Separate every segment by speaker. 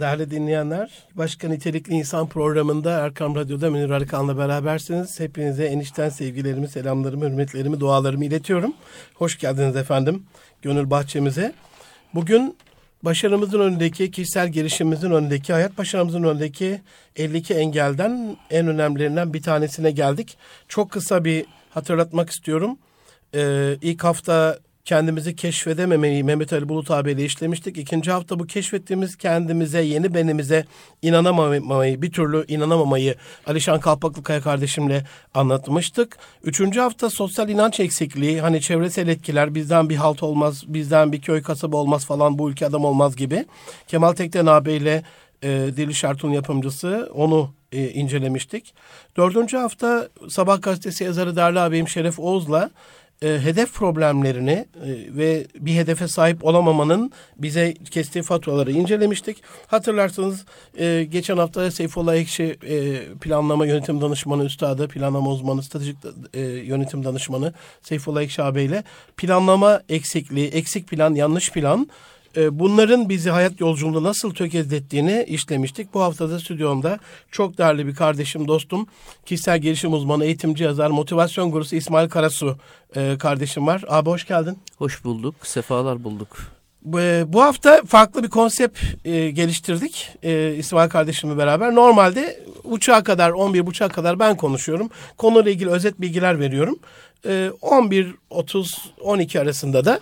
Speaker 1: Değerli dinleyenler, Başka Nitelikli İnsan programında Erkam Radyo'da Münir Arıkan'la berabersiniz. Hepinize enişten sevgilerimi, selamlarımı, hürmetlerimi, dualarımı iletiyorum. Hoş geldiniz efendim Gönül Bahçemize. Bugün başarımızın önündeki, kişisel gelişimimizin önündeki, hayat başarımızın önündeki 52 engelden en önemlilerinden bir tanesine geldik. Çok kısa bir hatırlatmak istiyorum. Ee, ilk hafta kendimizi keşfedememeyi Mehmet Ali Bulut abiyle işlemiştik. İkinci hafta bu keşfettiğimiz kendimize, yeni benimize inanamamayı, bir türlü inanamamayı Alişan Kalpaklıkaya kardeşimle anlatmıştık. Üçüncü hafta sosyal inanç eksikliği, hani çevresel etkiler, bizden bir halt olmaz, bizden bir köy kasaba olmaz falan, bu ülke adam olmaz gibi. Kemal Tekten abiyle e, Dili Şartun yapımcısı onu e, incelemiştik. Dördüncü hafta Sabah gazetesi yazarı Derli abim Şeref Oğuz'la e, hedef problemlerini e, ve bir hedefe sahip olamamanın bize kestiği faturaları incelemiştik. Hatırlarsanız e, geçen hafta Seyfullah Ekşi e, planlama yönetim danışmanı üstadı, planlama uzmanı, stratejik e, yönetim danışmanı Seyfullah Ekşi abiyle planlama eksikliği, eksik plan, yanlış plan bunların bizi hayat yolculuğunda nasıl tökezlettiğini işlemiştik. Bu haftada stüdyomda çok değerli bir kardeşim, dostum, kişisel gelişim uzmanı, eğitimci yazar, motivasyon gurusu İsmail Karasu e, kardeşim var. Abi hoş geldin.
Speaker 2: Hoş bulduk, sefalar bulduk.
Speaker 1: Bu, e, hafta farklı bir konsept e, geliştirdik e, İsmail kardeşimle beraber. Normalde uçağa kadar, 11 uçağa kadar ben konuşuyorum. Konuyla ilgili özet bilgiler veriyorum. E, 11-30-12 arasında da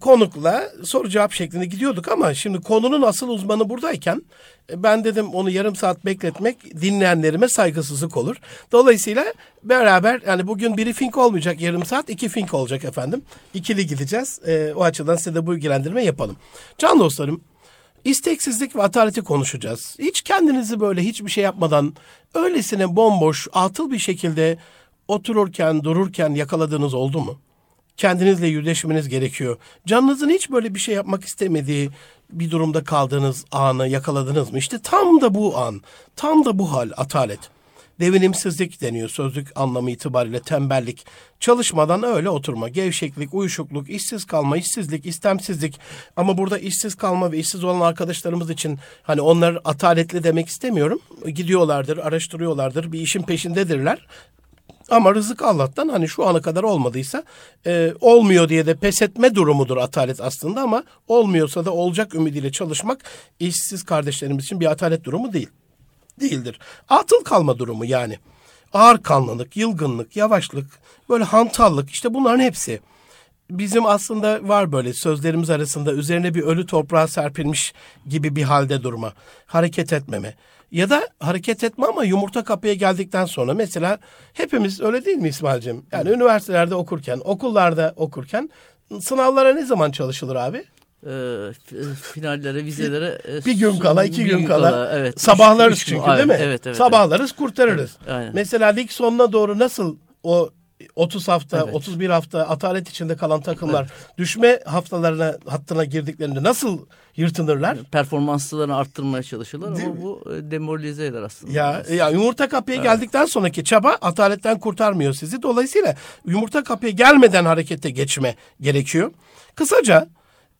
Speaker 1: konukla soru cevap şeklinde gidiyorduk ama şimdi konunun asıl uzmanı buradayken e, ben dedim onu yarım saat bekletmek dinleyenlerime saygısızlık olur. Dolayısıyla beraber yani bugün biri fink olmayacak yarım saat iki fink olacak efendim. İkili gideceğiz. E, o açıdan size de bu ilgilendirme yapalım. Can dostlarım isteksizlik ve ataleti konuşacağız. Hiç kendinizi böyle hiçbir şey yapmadan öylesine bomboş atıl bir şekilde otururken dururken yakaladığınız oldu mu? Kendinizle yüzleşmeniz gerekiyor. Canınızın hiç böyle bir şey yapmak istemediği bir durumda kaldığınız anı yakaladınız mı? İşte tam da bu an, tam da bu hal atalet. Devinimsizlik deniyor sözlük anlamı itibariyle tembellik. Çalışmadan öyle oturma, gevşeklik, uyuşukluk, işsiz kalma, işsizlik, istemsizlik. Ama burada işsiz kalma ve işsiz olan arkadaşlarımız için hani onlar ataletli demek istemiyorum. Gidiyorlardır, araştırıyorlardır, bir işin peşindedirler. Ama rızık Allah'tan hani şu ana kadar olmadıysa e, olmuyor diye de pes etme durumudur atalet aslında ama olmuyorsa da olacak ümidiyle çalışmak işsiz kardeşlerimiz için bir atalet durumu değil. Değildir. Atıl kalma durumu yani. Ağır kanlılık, yılgınlık, yavaşlık, böyle hantallık işte bunların hepsi. Bizim aslında var böyle sözlerimiz arasında üzerine bir ölü toprağa serpilmiş gibi bir halde durma. Hareket etmeme ya da hareket etme ama yumurta kapıya geldikten sonra mesela hepimiz öyle değil mi İsmail'cim? Yani Hı. üniversitelerde okurken, okullarda okurken sınavlara ne zaman çalışılır abi?
Speaker 2: Ee, finallere, vizelere
Speaker 1: e, bir gün kala, iki gün, gün kala. kala evet. Sabahlarız üç, üç çünkü değil mi? Evet, evet, Sabahlarız, evet. kurtarırız. Evet, Mesela lig sonuna doğru nasıl o 30 hafta, evet. 31 hafta atalet içinde kalan takımlar evet. düşme haftalarına hattına girdiklerinde nasıl yırtınırlar?
Speaker 2: Performanslarını arttırmaya çalışırlar Değil ama mi? bu e, demoralize eder aslında.
Speaker 1: Ya, ya yumurta kapıya evet. geldikten sonraki çaba ataletten kurtarmıyor sizi. Dolayısıyla yumurta kapıya gelmeden harekete geçme gerekiyor. Kısaca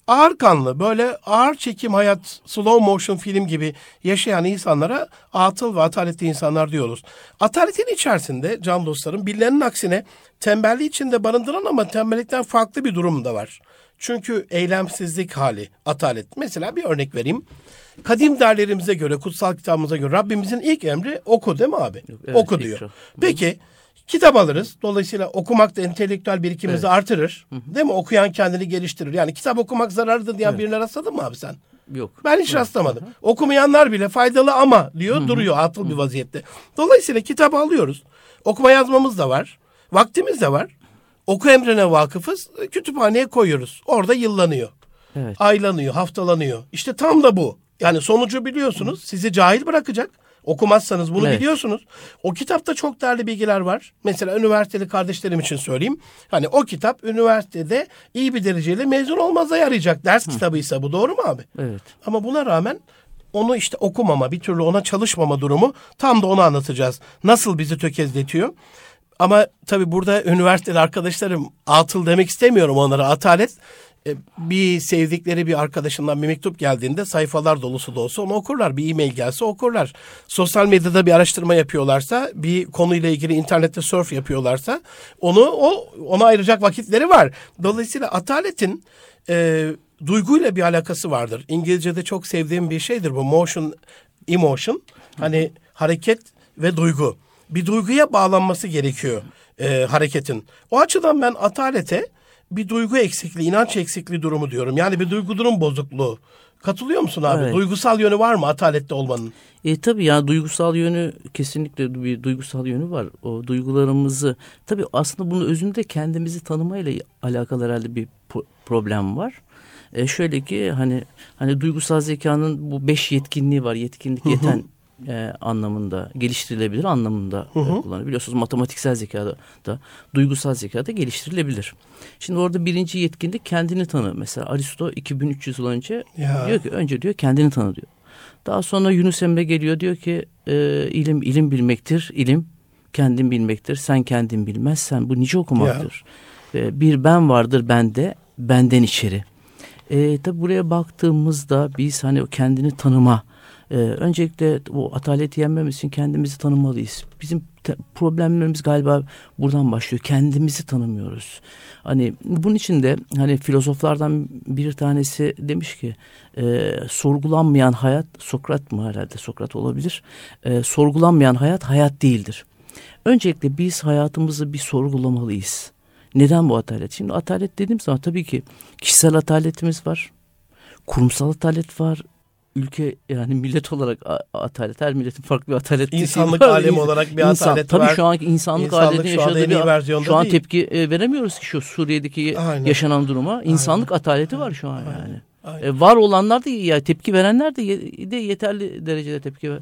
Speaker 1: ağır kanlı böyle ağır çekim hayat slow motion film gibi yaşayan insanlara atıl ve ataletli insanlar diyoruz. Ataletin içerisinde can dostlarım birilerinin aksine tembelliği içinde barındıran ama tembellikten farklı bir durum da var. Çünkü eylemsizlik hali atalet. Mesela bir örnek vereyim. Kadim derlerimize göre, kutsal kitabımıza göre Rabbimizin ilk emri oku değil mi abi? Evet, oku diyor. Peki kitap alırız. Dolayısıyla okumak da entelektüel birikimimizi evet. artırır. Değil mi? Okuyan kendini geliştirir. Yani kitap okumak zararlıdır diyen evet. birine rastladın mı abi sen?
Speaker 2: Yok.
Speaker 1: Ben hiç Yok. rastlamadım. Hı-hı. Okumayanlar bile faydalı ama diyor Hı-hı. duruyor atıl Hı-hı. bir vaziyette. Dolayısıyla kitap alıyoruz. Okuma yazmamız da var. Vaktimiz de var. Oku emrine vakıfız. Kütüphaneye koyuyoruz. Orada yıllanıyor. Evet. Aylanıyor, haftalanıyor. İşte tam da bu. Yani sonucu biliyorsunuz. Sizi cahil bırakacak. Okumazsanız bunu evet. biliyorsunuz. O kitapta çok değerli bilgiler var. Mesela üniversiteli kardeşlerim için söyleyeyim. Hani o kitap üniversitede iyi bir dereceyle mezun olmaza yarayacak. Ders Hı. kitabıysa bu doğru mu abi?
Speaker 2: Evet.
Speaker 1: Ama buna rağmen onu işte okumama, bir türlü ona çalışmama durumu tam da onu anlatacağız. Nasıl bizi tökezletiyor? Ama tabii burada üniversiteli arkadaşlarım atıl demek istemiyorum onlara atalet. E, bir sevdikleri bir arkadaşından bir mektup geldiğinde sayfalar dolusu da olsa onu okurlar. Bir e-mail gelse okurlar. Sosyal medyada bir araştırma yapıyorlarsa, bir konuyla ilgili internette surf yapıyorlarsa onu o ona ayıracak vakitleri var. Dolayısıyla ataletin e, duyguyla bir alakası vardır. İngilizce'de çok sevdiğim bir şeydir bu motion, emotion. Hani hareket ve duygu. Bir duyguya bağlanması gerekiyor e, hareketin. O açıdan ben atalete bir duygu eksikliği, inanç eksikliği durumu diyorum. Yani bir duygu durum bozukluğu. Katılıyor musun abi? Evet. Duygusal yönü var mı atalette olmanın?
Speaker 2: E tabii ya duygusal yönü kesinlikle bir duygusal yönü var. O duygularımızı tabii aslında bunun özünde kendimizi tanımayla alakalı herhalde bir problem var. E şöyle ki hani hani duygusal zekanın bu beş yetkinliği var. Yetkinlik yeten e, anlamında geliştirilebilir anlamında hı hı. kullanılır. Biliyorsunuz matematiksel zekada da duygusal zekada geliştirilebilir. Şimdi orada birinci yetkinlik kendini tanı. Mesela Aristo 2300 yıl önce ya. diyor ki önce diyor kendini tanı diyor. Daha sonra Yunus Emre geliyor diyor ki e, ilim ilim bilmektir. ilim kendin bilmektir. Sen kendin bilmezsen bu nice okumaktır. E, bir ben vardır bende benden içeri. E, tabi buraya baktığımızda biz hani kendini tanıma ee, öncelikle bu ataleti yenmemiz için kendimizi tanımalıyız. Bizim problemlerimiz galiba buradan başlıyor. Kendimizi tanımıyoruz. Hani bunun için de hani filozoflardan bir tanesi demiş ki e, sorgulanmayan hayat Sokrat mı herhalde Sokrat olabilir. E, sorgulanmayan hayat hayat değildir. Öncelikle biz hayatımızı bir sorgulamalıyız. Neden bu atalet? Şimdi atalet dediğim zaman tabii ki kişisel ataletimiz var. Kurumsal atalet var, ülke yani millet olarak atalet her milletin farklı bir atalet
Speaker 1: insanlık var. alemi olarak bir İnsan, atalet
Speaker 2: tabii var. Tabii şu anki insanlık, insanlık aletinin yaşadığı bir şu an değil. tepki e, veremiyoruz ki şu Suriye'deki Aynen. yaşanan duruma. İnsanlık Aynen. ataleti var şu an Aynen. yani. Aynen. E, var olanlar da ya tepki verenler de, ye, de yeterli derecede tepki ver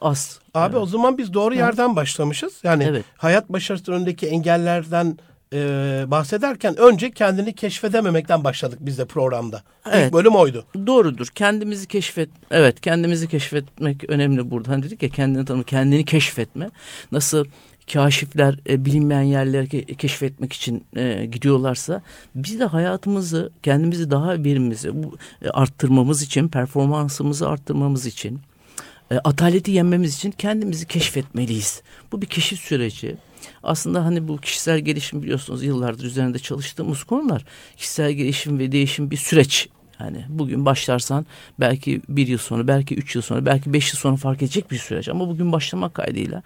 Speaker 2: az.
Speaker 1: Abi yani. o zaman biz doğru yerden başlamışız. Yani evet. hayat başarısı önündeki engellerden e, bahsederken önce kendini keşfedememekten başladık biz de programda. Evet. İlk bölüm oydu.
Speaker 2: Doğrudur. Kendimizi keşfet. Evet, kendimizi keşfetmek önemli burada. Hani dedik ya kendini tanım, kendini keşfetme. Nasıl kaşifler e, bilinmeyen yerleri keşfetmek için e, gidiyorlarsa biz de hayatımızı kendimizi daha birimizi e, arttırmamız için performansımızı arttırmamız için e, ataleti yenmemiz için kendimizi keşfetmeliyiz. Bu bir keşif süreci aslında hani bu kişisel gelişim biliyorsunuz yıllardır üzerinde çalıştığımız konular. Kişisel gelişim ve değişim bir süreç yani bugün başlarsan belki bir yıl sonra, belki üç yıl sonra, belki beş yıl sonra fark edecek bir süreç. Ama bugün başlamak kaydıyla.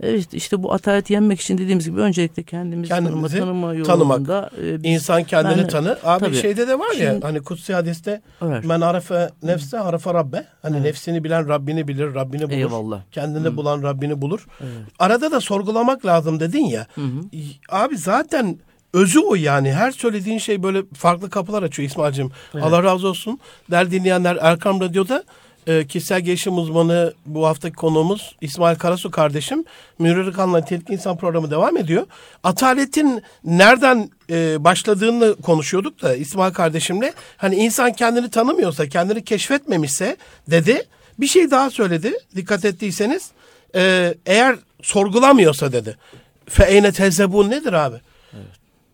Speaker 2: Evet işte bu ataleti yenmek için dediğimiz gibi öncelikle kendimizi, kendimizi tanıma, tanıma yolunda.
Speaker 1: E, İnsan kendini ben, tanı. Abi tabii, şeyde de var ya şimdi, hani kutsi hadiste evet. men arafe nefse arafe rabbe. Hani evet. nefsini bilen Rabbini bilir, Rabbini bulur. Eyvallah. Kendini Hı. bulan Rabbini bulur. Evet. Arada da sorgulamak lazım dedin ya. Hı hı. Abi zaten özü o yani. Her söylediğin şey böyle farklı kapılar açıyor İsmail'cim. Evet. Allah razı olsun. Der dinleyenler Erkam Radyo'da e, kişisel gelişim uzmanı bu haftaki konuğumuz İsmail Karasu kardeşim. Münir Kan'la Nitelikli İnsan programı devam ediyor. Ataletin nereden e, başladığını konuşuyorduk da İsmail kardeşimle. Hani insan kendini tanımıyorsa, kendini keşfetmemişse dedi. Bir şey daha söyledi dikkat ettiyseniz. E, eğer sorgulamıyorsa dedi. Fe eyne tezebun nedir abi?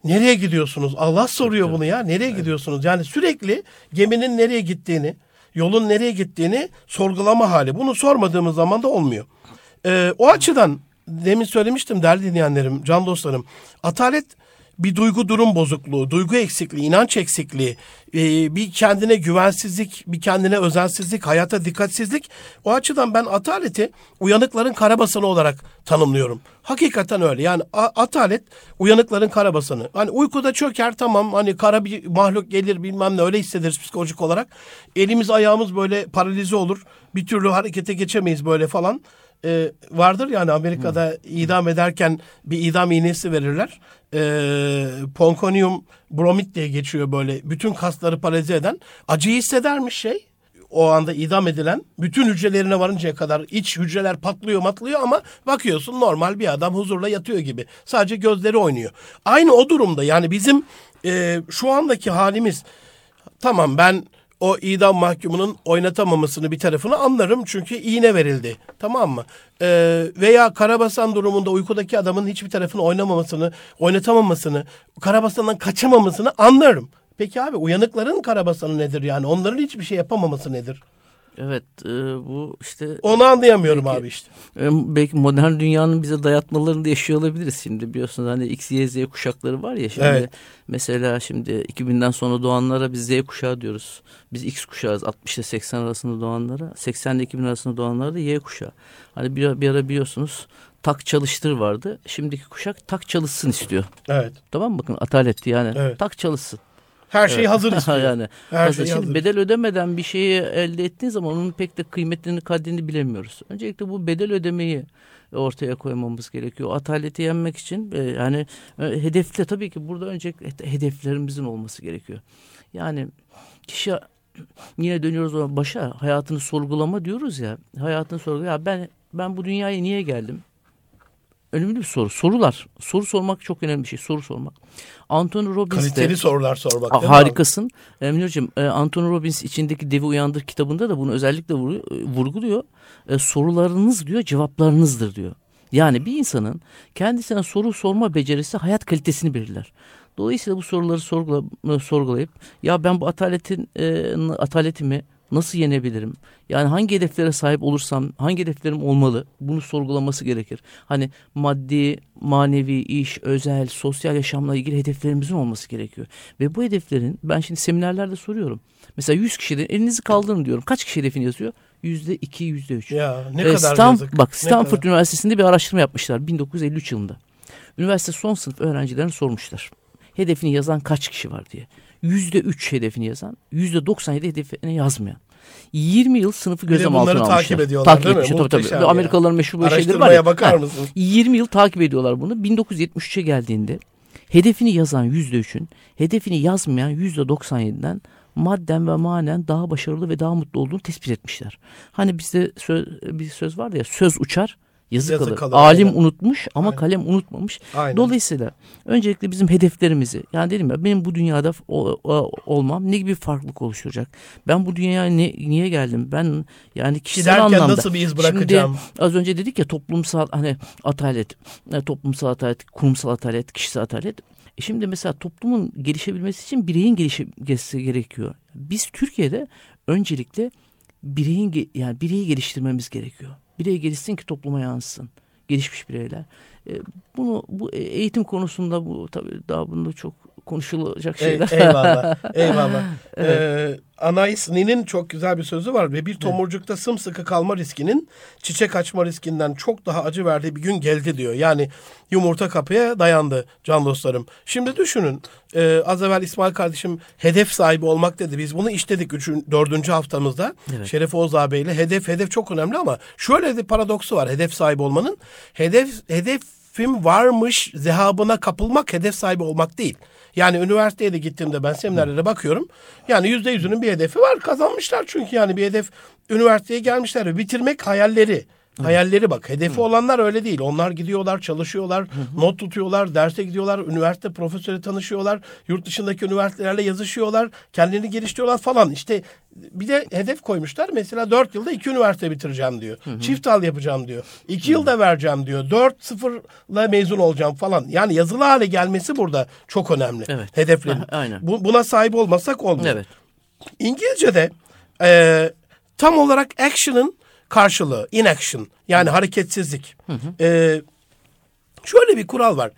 Speaker 1: Evet. Nereye gidiyorsunuz? Allah soruyor bunu ya. Nereye evet. gidiyorsunuz? Yani sürekli geminin nereye gittiğini, yolun nereye gittiğini sorgulama hali. Bunu sormadığımız zaman da olmuyor. Ee, o açıdan demin söylemiştim değerli dinleyenlerim, can dostlarım. Atalet bir duygu durum bozukluğu, duygu eksikliği, inanç eksikliği, e, bir kendine güvensizlik, bir kendine özensizlik, hayata dikkatsizlik. O açıdan ben ataleti uyanıkların karabasanı olarak tanımlıyorum. Hakikaten öyle. Yani atalet uyanıkların karabasanı. Hani uykuda çöker tamam hani kara bir mahluk gelir bilmem ne öyle hissederiz psikolojik olarak. Elimiz ayağımız böyle paralize olur. Bir türlü harekete geçemeyiz böyle falan e, vardır yani Amerika'da Hı. idam ederken bir idam iğnesi verirler. E, ponkonium bromit diye geçiyor böyle bütün kasları paralize eden. Acıyı hissedermiş şey o anda idam edilen bütün hücrelerine varıncaya kadar iç hücreler patlıyor matlıyor ama bakıyorsun normal bir adam huzurla yatıyor gibi. Sadece gözleri oynuyor. Aynı o durumda yani bizim e, şu andaki halimiz tamam ben o idam mahkumunun oynatamamasını bir tarafını anlarım çünkü iğne verildi. Tamam mı? Ee, veya karabasan durumunda uykudaki adamın hiçbir tarafını oynamamasını, oynatamamasını, karabasandan kaçamamasını anlarım. Peki abi uyanıkların karabasanı nedir yani? Onların hiçbir şey yapamaması nedir?
Speaker 2: Evet e, bu işte
Speaker 1: Onu anlayamıyorum
Speaker 2: Peki.
Speaker 1: abi işte.
Speaker 2: e, belki modern dünyanın bize dayatmalarını da yaşıyor olabiliriz şimdi biliyorsunuz hani X, Y, Z kuşakları var ya şimdi
Speaker 1: Evet.
Speaker 2: mesela şimdi 2000'den sonra doğanlara biz Z kuşağı diyoruz. Biz X kuşağız 60 ile 80 arasında doğanlara 80 ile 2000 arasında doğanlara da Y kuşağı. Hani bir, bir ara biliyorsunuz tak çalıştır vardı. Şimdiki kuşak tak çalışsın istiyor.
Speaker 1: Evet.
Speaker 2: Tamam mı? Bakın ataletti yani.
Speaker 1: Evet.
Speaker 2: Tak çalışsın.
Speaker 1: Her şey hazır istiyor.
Speaker 2: yani.
Speaker 1: Her
Speaker 2: Hazır.
Speaker 1: şey
Speaker 2: Şimdi
Speaker 1: hazır.
Speaker 2: bedel ödemeden bir şeyi elde ettiğin zaman onun pek de kıymetini kadrini bilemiyoruz. Öncelikle bu bedel ödemeyi ortaya koymamız gerekiyor. Ataleti yenmek için e, yani e, hedefle tabii ki burada öncelikle hedeflerimizin olması gerekiyor. Yani kişi yine dönüyoruz o başa hayatını sorgulama diyoruz ya. Hayatını sorgulama. Ya ben ben bu dünyaya niye geldim? Önemli bir soru. Sorular. Soru sormak çok önemli bir şey. Soru sormak. Anthony Robbins de
Speaker 1: Kaliteli sorular sormak. Değil
Speaker 2: harikasın. E, Münir'cim, e, Anthony Robbins içindeki Devi Uyandır kitabında da bunu özellikle e, vurguluyor. E, sorularınız diyor cevaplarınızdır diyor. Yani bir insanın kendisine soru sorma becerisi hayat kalitesini belirler. Dolayısıyla bu soruları sorgula, e, sorgulayıp ya ben bu ataletin e, ataletimi nasıl yenebilirim? Yani hangi hedeflere sahip olursam hangi hedeflerim olmalı? Bunu sorgulaması gerekir. Hani maddi, manevi, iş, özel, sosyal yaşamla ilgili hedeflerimizin olması gerekiyor. Ve bu hedeflerin ben şimdi seminerlerde soruyorum. Mesela 100 kişiden elinizi kaldırın diyorum. Kaç kişi hedefini yazıyor? Yüzde iki, yüzde üç.
Speaker 1: Ya ne
Speaker 2: Ee,
Speaker 1: kadar
Speaker 2: Stan-
Speaker 1: yazık.
Speaker 2: Bak Stanford
Speaker 1: kadar.
Speaker 2: Üniversitesi'nde bir araştırma yapmışlar 1953 yılında. Üniversite son sınıf öğrencilerine sormuşlar. Hedefini yazan kaç kişi var diye. Yüzde üç hedefini yazan, yüzde 97 hedefini yazmayan. 20 yıl sınıfı gözlem altına almışlar.
Speaker 1: takip ediyorlar, değil mi?
Speaker 2: tabii, tabii.
Speaker 1: Muhteşem
Speaker 2: Ve
Speaker 1: ya.
Speaker 2: Amerikalıların meşhur böyle şeyleri var ya.
Speaker 1: bakar
Speaker 2: Ha,
Speaker 1: mısın?
Speaker 2: 20 yıl takip ediyorlar bunu. 1973'e geldiğinde hedefini yazan %3'ün hedefini yazmayan %97'den madden ve manen daha başarılı ve daha mutlu olduğunu tespit etmişler. Hani bizde söz, bir söz var ya söz uçar yazı,
Speaker 1: Yazı
Speaker 2: kalır. Alim
Speaker 1: aynen.
Speaker 2: unutmuş ama
Speaker 1: Aynen.
Speaker 2: kalem unutmamış.
Speaker 1: Aynen.
Speaker 2: Dolayısıyla öncelikle bizim hedeflerimizi yani dedim ya benim bu dünyada o- o- olmam ne gibi farklılık oluşturacak? Ben bu dünyaya ne, niye geldim? Ben yani kişisel
Speaker 1: Giderken
Speaker 2: anlamda.
Speaker 1: nasıl bir iz bırakacağım?
Speaker 2: Şimdi az önce dedik ya toplumsal hani atalet, e, toplumsal atalet, kurumsal atalet, kişisel atalet. E şimdi mesela toplumun gelişebilmesi için bireyin gelişmesi gerekiyor. Biz Türkiye'de öncelikle bireyin yani bireyi geliştirmemiz gerekiyor. Birey gelişsin ki topluma yansın. Gelişmiş bireyler. E, bunu bu e- eğitim konusunda bu tabii daha bunda çok konuşulacak
Speaker 1: Ey-
Speaker 2: şeyler.
Speaker 1: eyvallah. Eyvallah. Ee, Anais Nin'in çok güzel bir sözü var ve bir tomurcukta sımsıkı kalma riskinin çiçek açma riskinden çok daha acı verdiği bir gün geldi diyor. Yani yumurta kapıya dayandı can dostlarım. Şimdi düşünün e, az evvel İsmail kardeşim hedef sahibi olmak dedi. Biz bunu işledik üçün, dördüncü haftamızda.
Speaker 2: Evet.
Speaker 1: Şeref Oğuz ağabeyle hedef hedef çok önemli ama şöyle bir paradoksu var hedef sahibi olmanın. Hedef hedefim varmış zehabına kapılmak hedef sahibi olmak değil. Yani üniversiteye de gittiğimde ben seminerlere bakıyorum. Yani yüzde yüzünün bir hedefi var. Kazanmışlar çünkü yani bir hedef üniversiteye gelmişler ve bitirmek hayalleri. Hayalleri bak. Hedefi olanlar öyle değil. Onlar gidiyorlar, çalışıyorlar, not tutuyorlar, derse gidiyorlar, üniversite profesörü tanışıyorlar, yurt dışındaki üniversitelerle yazışıyorlar, kendini geliştiriyorlar falan. İşte bir de hedef koymuşlar. Mesela dört yılda iki üniversite bitireceğim diyor. Çift al yapacağım diyor. İki yılda vereceğim diyor. Dört sıfırla mezun olacağım falan. Yani yazılı hale gelmesi burada çok önemli.
Speaker 2: Evet.
Speaker 1: Hedeflerin.
Speaker 2: Aynen.
Speaker 1: Bu, buna sahip olmasak olmuyor.
Speaker 2: Evet.
Speaker 1: İngilizce'de e, tam olarak action'ın karşılığı inaction yani hareketsizlik. E, şöyle bir kural var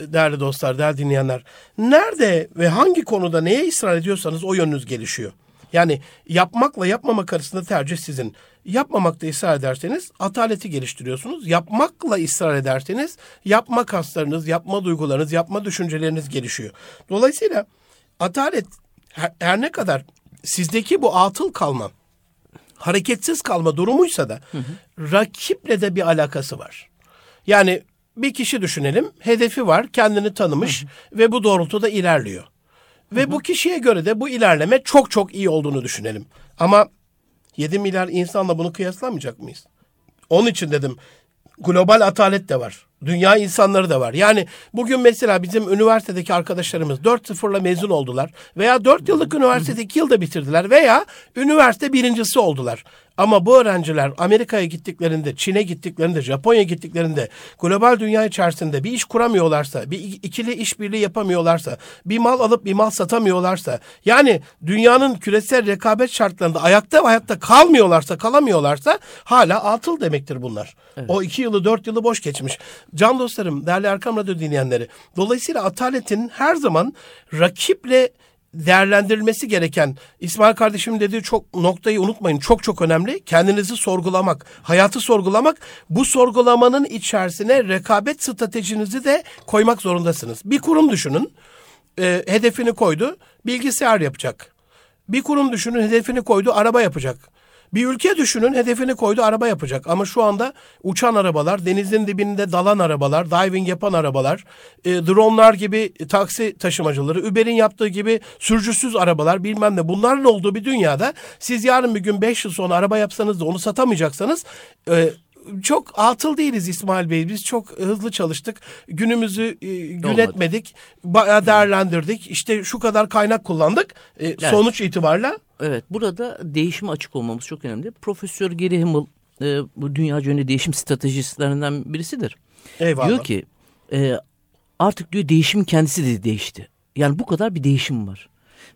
Speaker 1: değerli dostlar, değerli dinleyenler. Nerede ve hangi konuda neye ısrar ediyorsanız o yönünüz gelişiyor. Yani yapmakla yapmamak arasında tercih sizin. Yapmamakta ısrar ederseniz ataleti geliştiriyorsunuz. Yapmakla ısrar ederseniz yapma kaslarınız, yapma duygularınız, yapma düşünceleriniz gelişiyor. Dolayısıyla atalet her, her ne kadar sizdeki bu atıl kalma, hareketsiz kalma durumuysa da rakiple de bir alakası var. Yani bir kişi düşünelim, hedefi var, kendini tanımış ve bu doğrultuda ilerliyor. Ve bu kişiye göre de bu ilerleme çok çok iyi olduğunu düşünelim. Ama 7 milyar insanla bunu kıyaslamayacak mıyız? Onun için dedim global atalet de var. Dünya insanları da var. Yani bugün mesela bizim üniversitedeki arkadaşlarımız 4-0'la mezun oldular. Veya 4 yıllık üniversitede 2 yılda bitirdiler. Veya üniversite birincisi oldular. Ama bu öğrenciler Amerika'ya gittiklerinde, Çin'e gittiklerinde, Japonya gittiklerinde global dünya içerisinde bir iş kuramıyorlarsa, bir ikili işbirliği yapamıyorlarsa, bir mal alıp bir mal satamıyorlarsa, yani dünyanın küresel rekabet şartlarında ayakta ve hayatta kalmıyorlarsa, kalamıyorlarsa hala atıl demektir bunlar. Evet. O iki yılı, dört yılı boş geçmiş. Can dostlarım, değerli Erkam Radyo dinleyenleri, dolayısıyla ataletin her zaman rakiple değerlendirilmesi gereken İsmail kardeşimin dediği çok noktayı unutmayın. Çok çok önemli. Kendinizi sorgulamak, hayatı sorgulamak. Bu sorgulamanın içerisine rekabet stratejinizi de koymak zorundasınız. Bir kurum düşünün. E, hedefini koydu. Bilgisayar yapacak. Bir kurum düşünün hedefini koydu. Araba yapacak. Bir ülke düşünün hedefini koydu araba yapacak. Ama şu anda uçan arabalar, denizin dibinde dalan arabalar, diving yapan arabalar, e, dronlar gibi taksi taşımacıları, Uber'in yaptığı gibi sürücüsüz arabalar bilmem ne bunların olduğu bir dünyada siz yarın bir gün 5 yıl sonra araba yapsanız da onu satamayacaksanız e, çok atıl değiliz İsmail Bey. Biz çok hızlı çalıştık. Günümüzü e, yönetmedik. Bayağı değerlendirdik. İşte şu kadar kaynak kullandık. E, evet. Sonuç itibariyle.
Speaker 2: Evet. Burada değişime açık olmamız çok önemli. Profesör Gary Hamel e, bu dünya yönlü değişim stratejistlerinden birisidir. Eyvallah. Diyor ki e, artık diyor değişim kendisi de değişti. Yani bu kadar bir değişim var.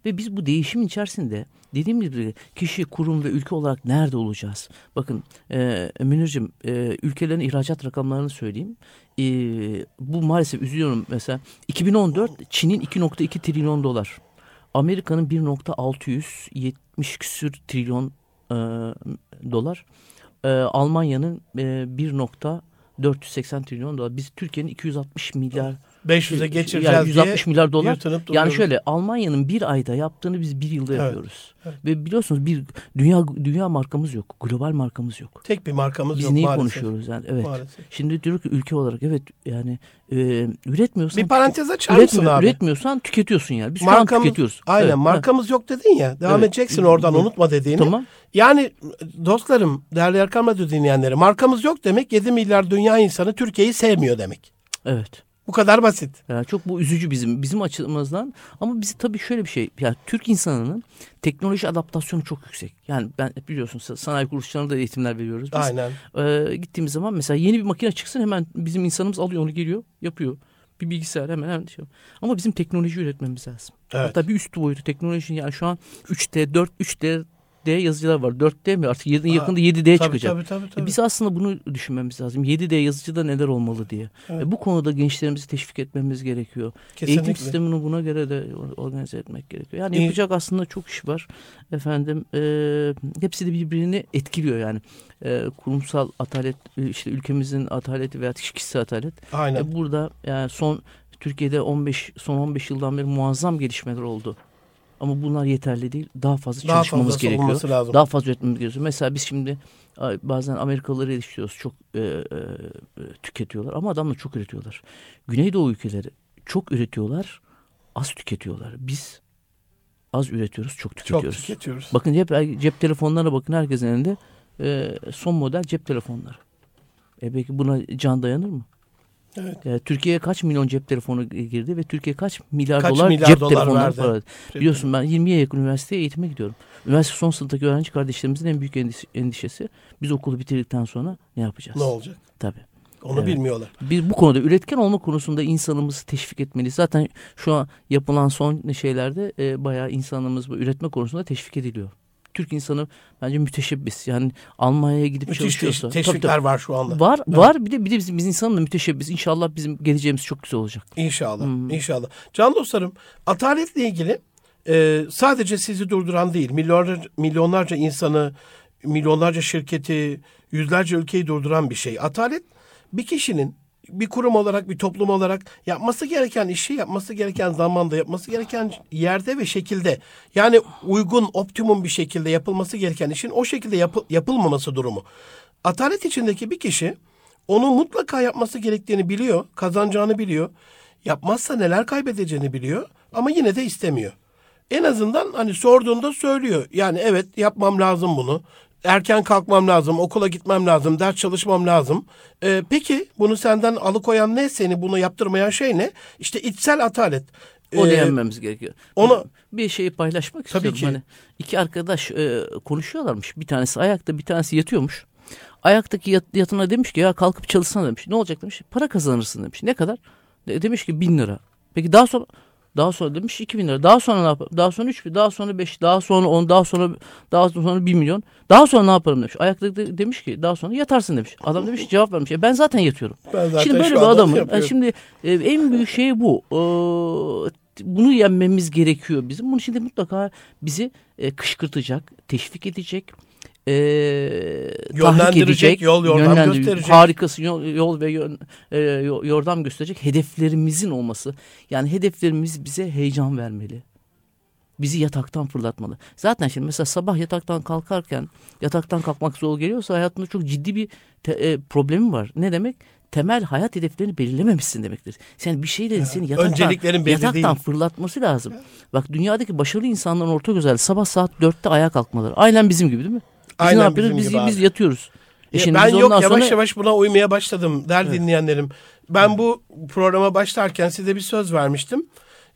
Speaker 2: Ve biz bu değişim içerisinde dediğim gibi kişi, kurum ve ülke olarak nerede olacağız? Bakın e, Münir'cim e, ülkelerin ihracat rakamlarını söyleyeyim. E, bu maalesef üzülüyorum mesela 2014 Çin'in 2.2 trilyon dolar. Amerika'nın 1.670 küsür trilyon e, dolar. E, Almanya'nın e, 1.480 trilyon dolar. Biz Türkiye'nin 260 milyar
Speaker 1: 500'e geçireceğiz yani
Speaker 2: 160 milyar dolar. Yani şöyle Almanya'nın bir ayda yaptığını biz bir yılda evet, yapıyoruz. Evet. Ve biliyorsunuz bir dünya dünya markamız yok. Global markamız yok.
Speaker 1: Tek bir markamız
Speaker 2: biz
Speaker 1: yok
Speaker 2: neyi maalesef. konuşuyoruz yani? Evet. Maalesef. Şimdi diyor ki ülke olarak evet yani e, üretmiyorsan
Speaker 1: bir parantez açar mısın abi?
Speaker 2: Üretmiyorsan tüketiyorsun yani. Biz markamız, şu an tüketiyoruz.
Speaker 1: Aynen evet. markamız ha. yok dedin ya. Devam evet. edeceksin oradan unutma dediğini. Tamam. Yani dostlarım, değerli Erkan Radyo dinleyenleri markamız yok demek 7 milyar dünya insanı Türkiye'yi sevmiyor demek.
Speaker 2: Evet.
Speaker 1: Bu kadar basit.
Speaker 2: Yani çok bu üzücü bizim bizim açımızdan. Ama bizi tabii şöyle bir şey. Yani Türk insanının teknoloji adaptasyonu çok yüksek. Yani ben biliyorsun sanayi kuruluşlarına da eğitimler veriyoruz. Biz,
Speaker 1: Aynen.
Speaker 2: E, gittiğimiz zaman mesela yeni bir makine çıksın hemen bizim insanımız alıyor onu geliyor yapıyor. Bir bilgisayar hemen hemen şey. Ama bizim teknoloji üretmemiz lazım. Evet. Hatta bir üst boyutu teknoloji yani şu an 3D, 4, 3D D yazıcılar var. 4D mi? Artık yakında 7D tabii, çıkacak. Tabii, tabii, tabii. E biz aslında bunu düşünmemiz lazım. 7D yazıcıda neler olmalı diye. Evet. E bu konuda gençlerimizi teşvik etmemiz gerekiyor. Kesinlikle. Eğitim sistemini buna göre de organize etmek gerekiyor. Yani İyi. yapacak aslında çok iş var. Efendim e, hepsi de birbirini etkiliyor yani. E, kurumsal atalet işte ülkemizin ataleti veya kişisel atalet. Aynen. E, burada yani son Türkiye'de 15 son 15 yıldan beri muazzam gelişmeler oldu. Ama bunlar yeterli değil. Daha fazla Daha çalışmamız fazla gerekiyor. Lazım. Daha fazla üretmemiz gerekiyor. Mesela biz şimdi bazen Amerikalıları eleştiriyoruz. Çok e, e, tüketiyorlar ama adamlar çok üretiyorlar. Güneydoğu ülkeleri çok üretiyorlar, az tüketiyorlar. Biz az üretiyoruz, çok tüketiyoruz. Çok tüketiyoruz. Bakın cep, cep telefonlarına bakın herkesin elinde e, son model cep telefonları. E peki buna can dayanır mı? Evet. Yani Türkiye'ye kaç milyon cep telefonu girdi ve Türkiye kaç milyar kaç dolar milyar cep dolar telefonu verdi. Para. Biliyorsun ben 20'ye yakın üniversiteye eğitime gidiyorum. Üniversite son sınıftaki öğrenci kardeşlerimizin en büyük endişesi biz okulu bitirdikten sonra ne yapacağız?
Speaker 1: Ne olacak?
Speaker 2: Tabii.
Speaker 1: Onu evet. bilmiyorlar.
Speaker 2: Biz bu konuda üretken olma konusunda insanımızı teşvik etmeliyiz. Zaten şu an yapılan son şeylerde e, bayağı insanımız bu üretme konusunda teşvik ediliyor. Türk insanı bence müteşebbis. Yani Almanya'ya gidip Müthiş çalışıyorsa.
Speaker 1: Teşvikler tabii, var şu anda.
Speaker 2: Var evet. var bir de bir de bizim, bizim insanın da müteşebbis. İnşallah bizim geleceğimiz çok güzel olacak.
Speaker 1: İnşallah. Hmm. İnşallah. Can dostlarım ataletle ilgili e, sadece sizi durduran değil milyonlarca, milyonlarca insanı milyonlarca şirketi yüzlerce ülkeyi durduran bir şey. Atalet bir kişinin bir kurum olarak, bir toplum olarak yapması gereken işi yapması gereken zamanda, yapması gereken yerde ve şekilde yani uygun, optimum bir şekilde yapılması gereken işin o şekilde yapı, yapılmaması durumu. Atalet içindeki bir kişi onu mutlaka yapması gerektiğini biliyor, kazanacağını biliyor. Yapmazsa neler kaybedeceğini biliyor ama yine de istemiyor. En azından hani sorduğunda söylüyor. Yani evet yapmam lazım bunu. Erken kalkmam lazım, okula gitmem lazım, ders çalışmam lazım. Ee, peki bunu senden alıkoyan ne? Seni bunu yaptırmayan şey ne? İşte içsel atalet.
Speaker 2: O
Speaker 1: Ee,
Speaker 2: yenmemiz gerekiyor.
Speaker 1: onu-
Speaker 2: bir şeyi paylaşmak
Speaker 1: Tabii
Speaker 2: istiyorum.
Speaker 1: ki.
Speaker 2: Hani iki arkadaş e, konuşuyorlarmış. Bir tanesi ayakta, bir tanesi yatıyormuş. Ayaktaki yat, yatına demiş ki ya kalkıp çalışsana demiş. Ne olacak demiş. Para kazanırsın demiş. Ne kadar? De- demiş ki bin lira. Peki daha sonra daha sonra demiş 2000 lira. Daha sonra ne yaparım? Daha sonra 3 bin, daha sonra 5, daha sonra 10, daha sonra daha sonra 1 milyon. Daha sonra ne yaparım demiş. Ayakta de- demiş ki daha sonra yatarsın demiş. Adam demiş cevap vermiş. "E ben zaten yatıyorum.
Speaker 1: Ben zaten
Speaker 2: şimdi böyle bir adamın yani şimdi e, en büyük şey bu. Ee, bunu yenmemiz gerekiyor bizim. Bunun için de mutlaka bizi e, kışkırtacak, teşvik edecek, e, tahrik edecek,
Speaker 1: yol yordam gösterecek.
Speaker 2: Harikası yol, yol ve yön, e, yo- yordam gösterecek hedeflerimizin olması. Yani hedeflerimiz bize heyecan vermeli. Bizi yataktan fırlatmalı. Zaten şimdi mesela sabah yataktan kalkarken yataktan kalkmak zor geliyorsa hayatında çok ciddi bir te- e, problemi var. Ne demek? Temel hayat hedeflerini belirlememişsin demektir. Sen bir şeylerin seni yataktan, yataktan fırlatması lazım. Bak dünyadaki başarılı insanların ortak özelliği sabah saat dörtte ayağa kalkmaları. Aynen bizim gibi değil mi?
Speaker 1: Aynen
Speaker 2: ne yapıyoruz? Biz,
Speaker 1: gibi
Speaker 2: biz
Speaker 1: abi.
Speaker 2: yatıyoruz. E şimdi
Speaker 1: ben yok yavaş
Speaker 2: sonra-
Speaker 1: yavaş buna uymaya başladım der dinleyenlerim. Ben bu programa başlarken size bir söz vermiştim.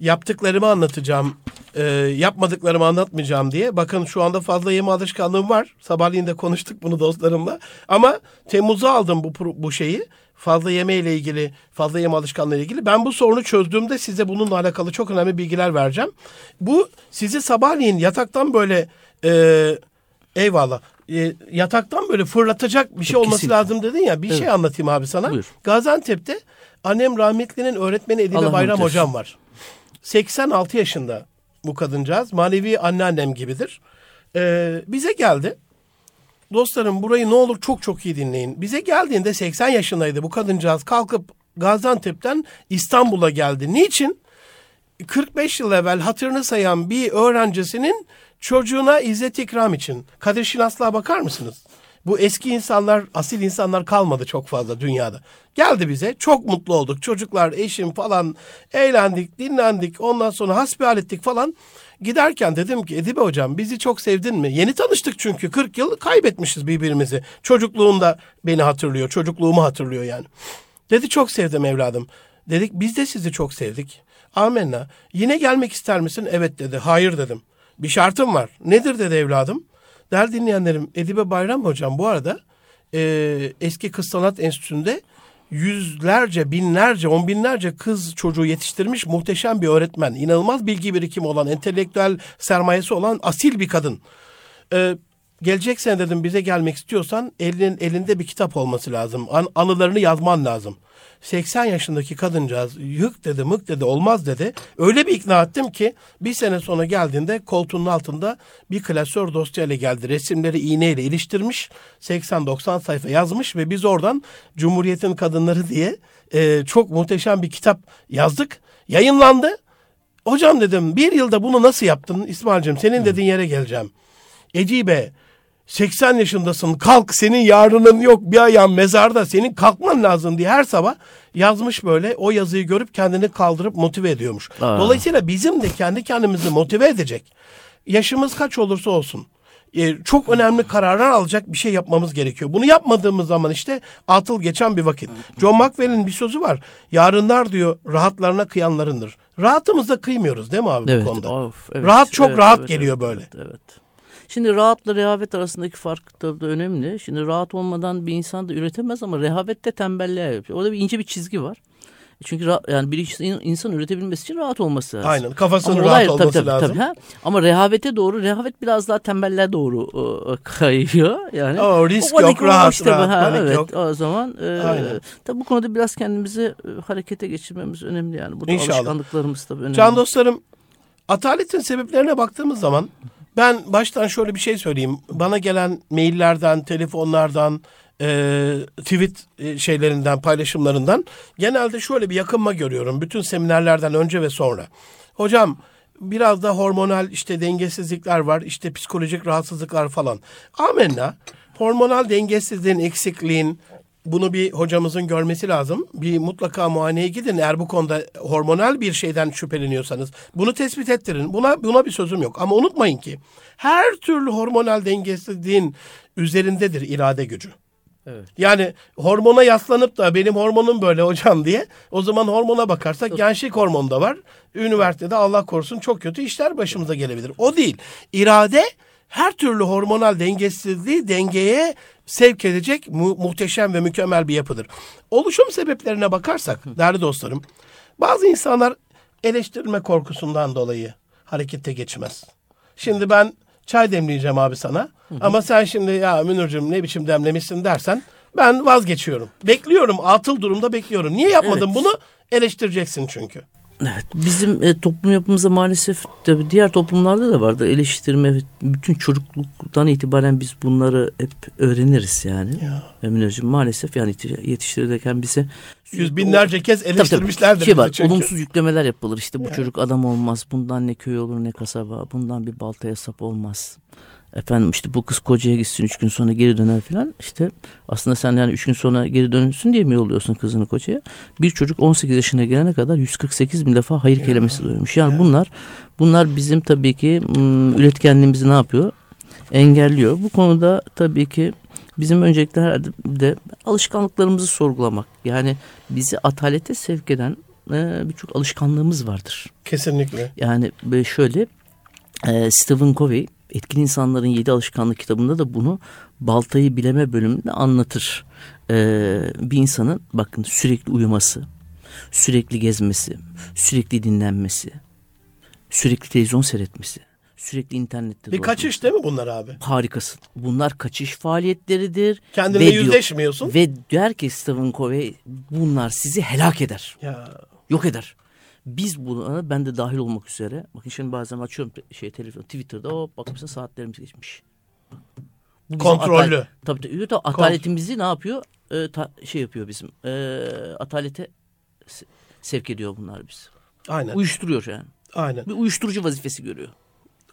Speaker 1: Yaptıklarımı anlatacağım, e, yapmadıklarımı anlatmayacağım diye. Bakın şu anda fazla yeme alışkanlığım var. Sabahleyin de konuştuk bunu dostlarımla. Ama Temmuz'a aldım bu bu şeyi. Fazla yeme ile ilgili, fazla yeme alışkanlığı ile ilgili. Ben bu sorunu çözdüğümde size bununla alakalı çok önemli bilgiler vereceğim. Bu sizi sabahleyin yataktan böyle e, eyvallah e, yataktan böyle fırlatacak bir şey olması
Speaker 2: Kesinlikle.
Speaker 1: lazım dedin ya. Bir şey anlatayım abi sana.
Speaker 2: Buyur.
Speaker 1: Gaziantep'te annem rahmetlinin öğretmeni Edibe
Speaker 2: Allah
Speaker 1: Bayram
Speaker 2: eylesin.
Speaker 1: hocam var. 86 yaşında bu kadıncağız. Manevi anneannem gibidir. Ee, bize geldi. Dostlarım burayı ne olur çok çok iyi dinleyin. Bize geldiğinde 80 yaşındaydı bu kadıncağız. Kalkıp Gaziantep'ten İstanbul'a geldi. Niçin? 45 yıl evvel hatırını sayan bir öğrencisinin çocuğuna izzet ikram için. Kadir Şinaslığa bakar mısınız? Bu eski insanlar, asil insanlar kalmadı çok fazla dünyada. Geldi bize, çok mutlu olduk. Çocuklar, eşim falan eğlendik, dinlendik. Ondan sonra hasbihal ettik falan. Giderken dedim ki Edibe hocam bizi çok sevdin mi? Yeni tanıştık çünkü 40 yıl kaybetmişiz birbirimizi. Çocukluğunda beni hatırlıyor, çocukluğumu hatırlıyor yani. Dedi çok sevdim evladım. Dedik biz de sizi çok sevdik. Amenna. Yine gelmek ister misin? Evet dedi. Hayır dedim. Bir şartım var. Nedir dedi evladım. Değerli dinleyenlerim Edibe Bayram hocam bu arada e, eski Kız Sanat Enstitüsü'nde yüzlerce, binlerce, on binlerce kız çocuğu yetiştirmiş muhteşem bir öğretmen. İnanılmaz bilgi birikimi olan, entelektüel sermayesi olan asil bir kadın. Ee, gelecek sene dedim bize gelmek istiyorsan elinin elinde bir kitap olması lazım. An- anılarını yazman lazım. 80 yaşındaki kadıncağız yık dedi mık dedi olmaz dedi. Öyle bir ikna ettim ki bir sene sonra geldiğinde koltuğunun altında bir klasör dosyayla geldi. Resimleri iğneyle iliştirmiş 80-90 sayfa yazmış ve biz oradan Cumhuriyet'in Kadınları diye e, çok muhteşem bir kitap yazdık. Yayınlandı. Hocam dedim bir yılda bunu nasıl yaptın İsmail'cim senin dediğin yere geleceğim. Ecibe 80 yaşındasın kalk senin yarının yok bir ayağın mezarda senin kalkman lazım diye her sabah yazmış böyle o yazıyı görüp kendini kaldırıp motive ediyormuş.
Speaker 2: Aa.
Speaker 1: Dolayısıyla bizim de kendi kendimizi motive edecek yaşımız kaç olursa olsun e, çok önemli kararlar alacak bir şey yapmamız gerekiyor. Bunu yapmadığımız zaman işte atıl geçen bir vakit. John Maxwell'in bir sözü var. Yarınlar diyor rahatlarına kıyanlarındır. Rahatımızda kıymıyoruz değil mi abi
Speaker 2: Evet,
Speaker 1: bu konuda?
Speaker 2: of, evet,
Speaker 1: Rahat çok
Speaker 2: evet,
Speaker 1: rahat
Speaker 2: evet,
Speaker 1: geliyor
Speaker 2: evet,
Speaker 1: böyle.
Speaker 2: Evet, evet. Şimdi rahatla rehavet arasındaki fark da, da önemli. Şimdi rahat olmadan bir insan da üretemez ama rehavet de tembelliğe yapıyor. Orada bir ince bir çizgi var. Çünkü yani bir insan- üretebilmesi için rahat olması lazım.
Speaker 1: Aynen kafasının
Speaker 2: Ama
Speaker 1: rahat
Speaker 2: olay-
Speaker 1: olması
Speaker 2: tabii, tabii,
Speaker 1: lazım.
Speaker 2: tabii, ha? Ama rehavete doğru, rehavet biraz daha tembelliğe doğru e, kayıyor. Yani
Speaker 1: O risk
Speaker 2: oradaki
Speaker 1: yok,
Speaker 2: o
Speaker 1: rahat,
Speaker 2: işte
Speaker 1: rahat,
Speaker 2: ha,
Speaker 1: panik
Speaker 2: evet,
Speaker 1: yok.
Speaker 2: O zaman e,
Speaker 1: Aynen.
Speaker 2: tabii bu konuda biraz kendimizi e, harekete geçirmemiz önemli yani. Bu da
Speaker 1: İnşallah.
Speaker 2: alışkanlıklarımız tabii önemli.
Speaker 1: Can dostlarım ataletin sebeplerine baktığımız zaman ben baştan şöyle bir şey söyleyeyim. Bana gelen maillerden, telefonlardan, e, tweet e, şeylerinden, paylaşımlarından genelde şöyle bir yakınma görüyorum. Bütün seminerlerden önce ve sonra. Hocam biraz da hormonal işte dengesizlikler var, işte psikolojik rahatsızlıklar falan. Amenna. Hormonal dengesizliğin, eksikliğin, bunu bir hocamızın görmesi lazım. Bir mutlaka muayeneye gidin eğer bu konuda hormonal bir şeyden şüpheleniyorsanız. Bunu tespit ettirin. Buna buna bir sözüm yok. Ama unutmayın ki her türlü hormonal dengesizliğin üzerindedir irade gücü. Evet. Yani hormona yaslanıp da benim hormonum böyle hocam diye o zaman hormona bakarsak gençlik hormonu da var. Üniversitede Allah korusun çok kötü işler başımıza gelebilir. O değil. İrade her türlü hormonal dengesizliği dengeye sevk edecek mu- muhteşem ve mükemmel bir yapıdır. Oluşum sebeplerine bakarsak değerli dostlarım bazı insanlar eleştirme korkusundan dolayı harekete geçmez. Şimdi ben çay demleyeceğim abi sana ama sen şimdi ya Münir'cim ne biçim demlemişsin dersen ben vazgeçiyorum. Bekliyorum atıl durumda bekliyorum. Niye yapmadın evet. bunu? Eleştireceksin çünkü.
Speaker 2: Evet, bizim e, toplum yapımızda maalesef tabii diğer toplumlarda da vardı eleştirme. Bütün çocukluktan itibaren biz bunları hep öğreniriz yani. Ya. Emin Hocam maalesef yani yetiştirirken bize
Speaker 1: yüz binlerce kez eleştirmişlerdir.
Speaker 2: Şey var, çünkü. olumsuz yüklemeler yapılır. İşte bu ya. çocuk adam olmaz, bundan ne köy olur ne kasaba, bundan bir baltaya sap olmaz efendim işte bu kız kocaya gitsin üç gün sonra geri döner falan işte aslında sen yani üç gün sonra geri dönürsün diye mi yolluyorsun kızını kocaya? Bir çocuk 18 yaşına gelene kadar 148 bin defa hayır kelimesi duymuş. Yani bunlar bunlar bizim tabii ki üretkenliğimizi ne yapıyor? Engelliyor. Bu konuda tabii ki bizim öncelikle de alışkanlıklarımızı sorgulamak. Yani bizi atalete sevk eden birçok alışkanlığımız vardır.
Speaker 1: Kesinlikle.
Speaker 2: Yani şöyle Stephen Covey Etkin İnsanların Yedi Alışkanlık kitabında da bunu baltayı bileme bölümünde anlatır. Ee, bir insanın bakın sürekli uyuması, sürekli gezmesi, sürekli dinlenmesi, sürekli televizyon seyretmesi, sürekli internette
Speaker 1: Bir kaçış değil mi bunlar abi?
Speaker 2: Harikasın. Bunlar kaçış faaliyetleridir.
Speaker 1: Kendine ve yüzleşmiyorsun.
Speaker 2: Diyor, ve der ki Stephen Covey bunlar sizi helak eder.
Speaker 1: Ya.
Speaker 2: Yok eder. Biz buna ben de dahil olmak üzere. Bakın şimdi bazen açıyorum şey telefon Twitter'da o bak mesela saatlerimiz geçmiş.
Speaker 1: Bu Kontrollü. Atal,
Speaker 2: tabii tabii. tabii ataletimizi ne yapıyor? Ee, ta, şey yapıyor bizim. E, atalete sevk ediyor bunlar biz.
Speaker 1: Aynen.
Speaker 2: Uyuşturuyor yani.
Speaker 1: Aynen.
Speaker 2: Bir uyuşturucu vazifesi görüyor.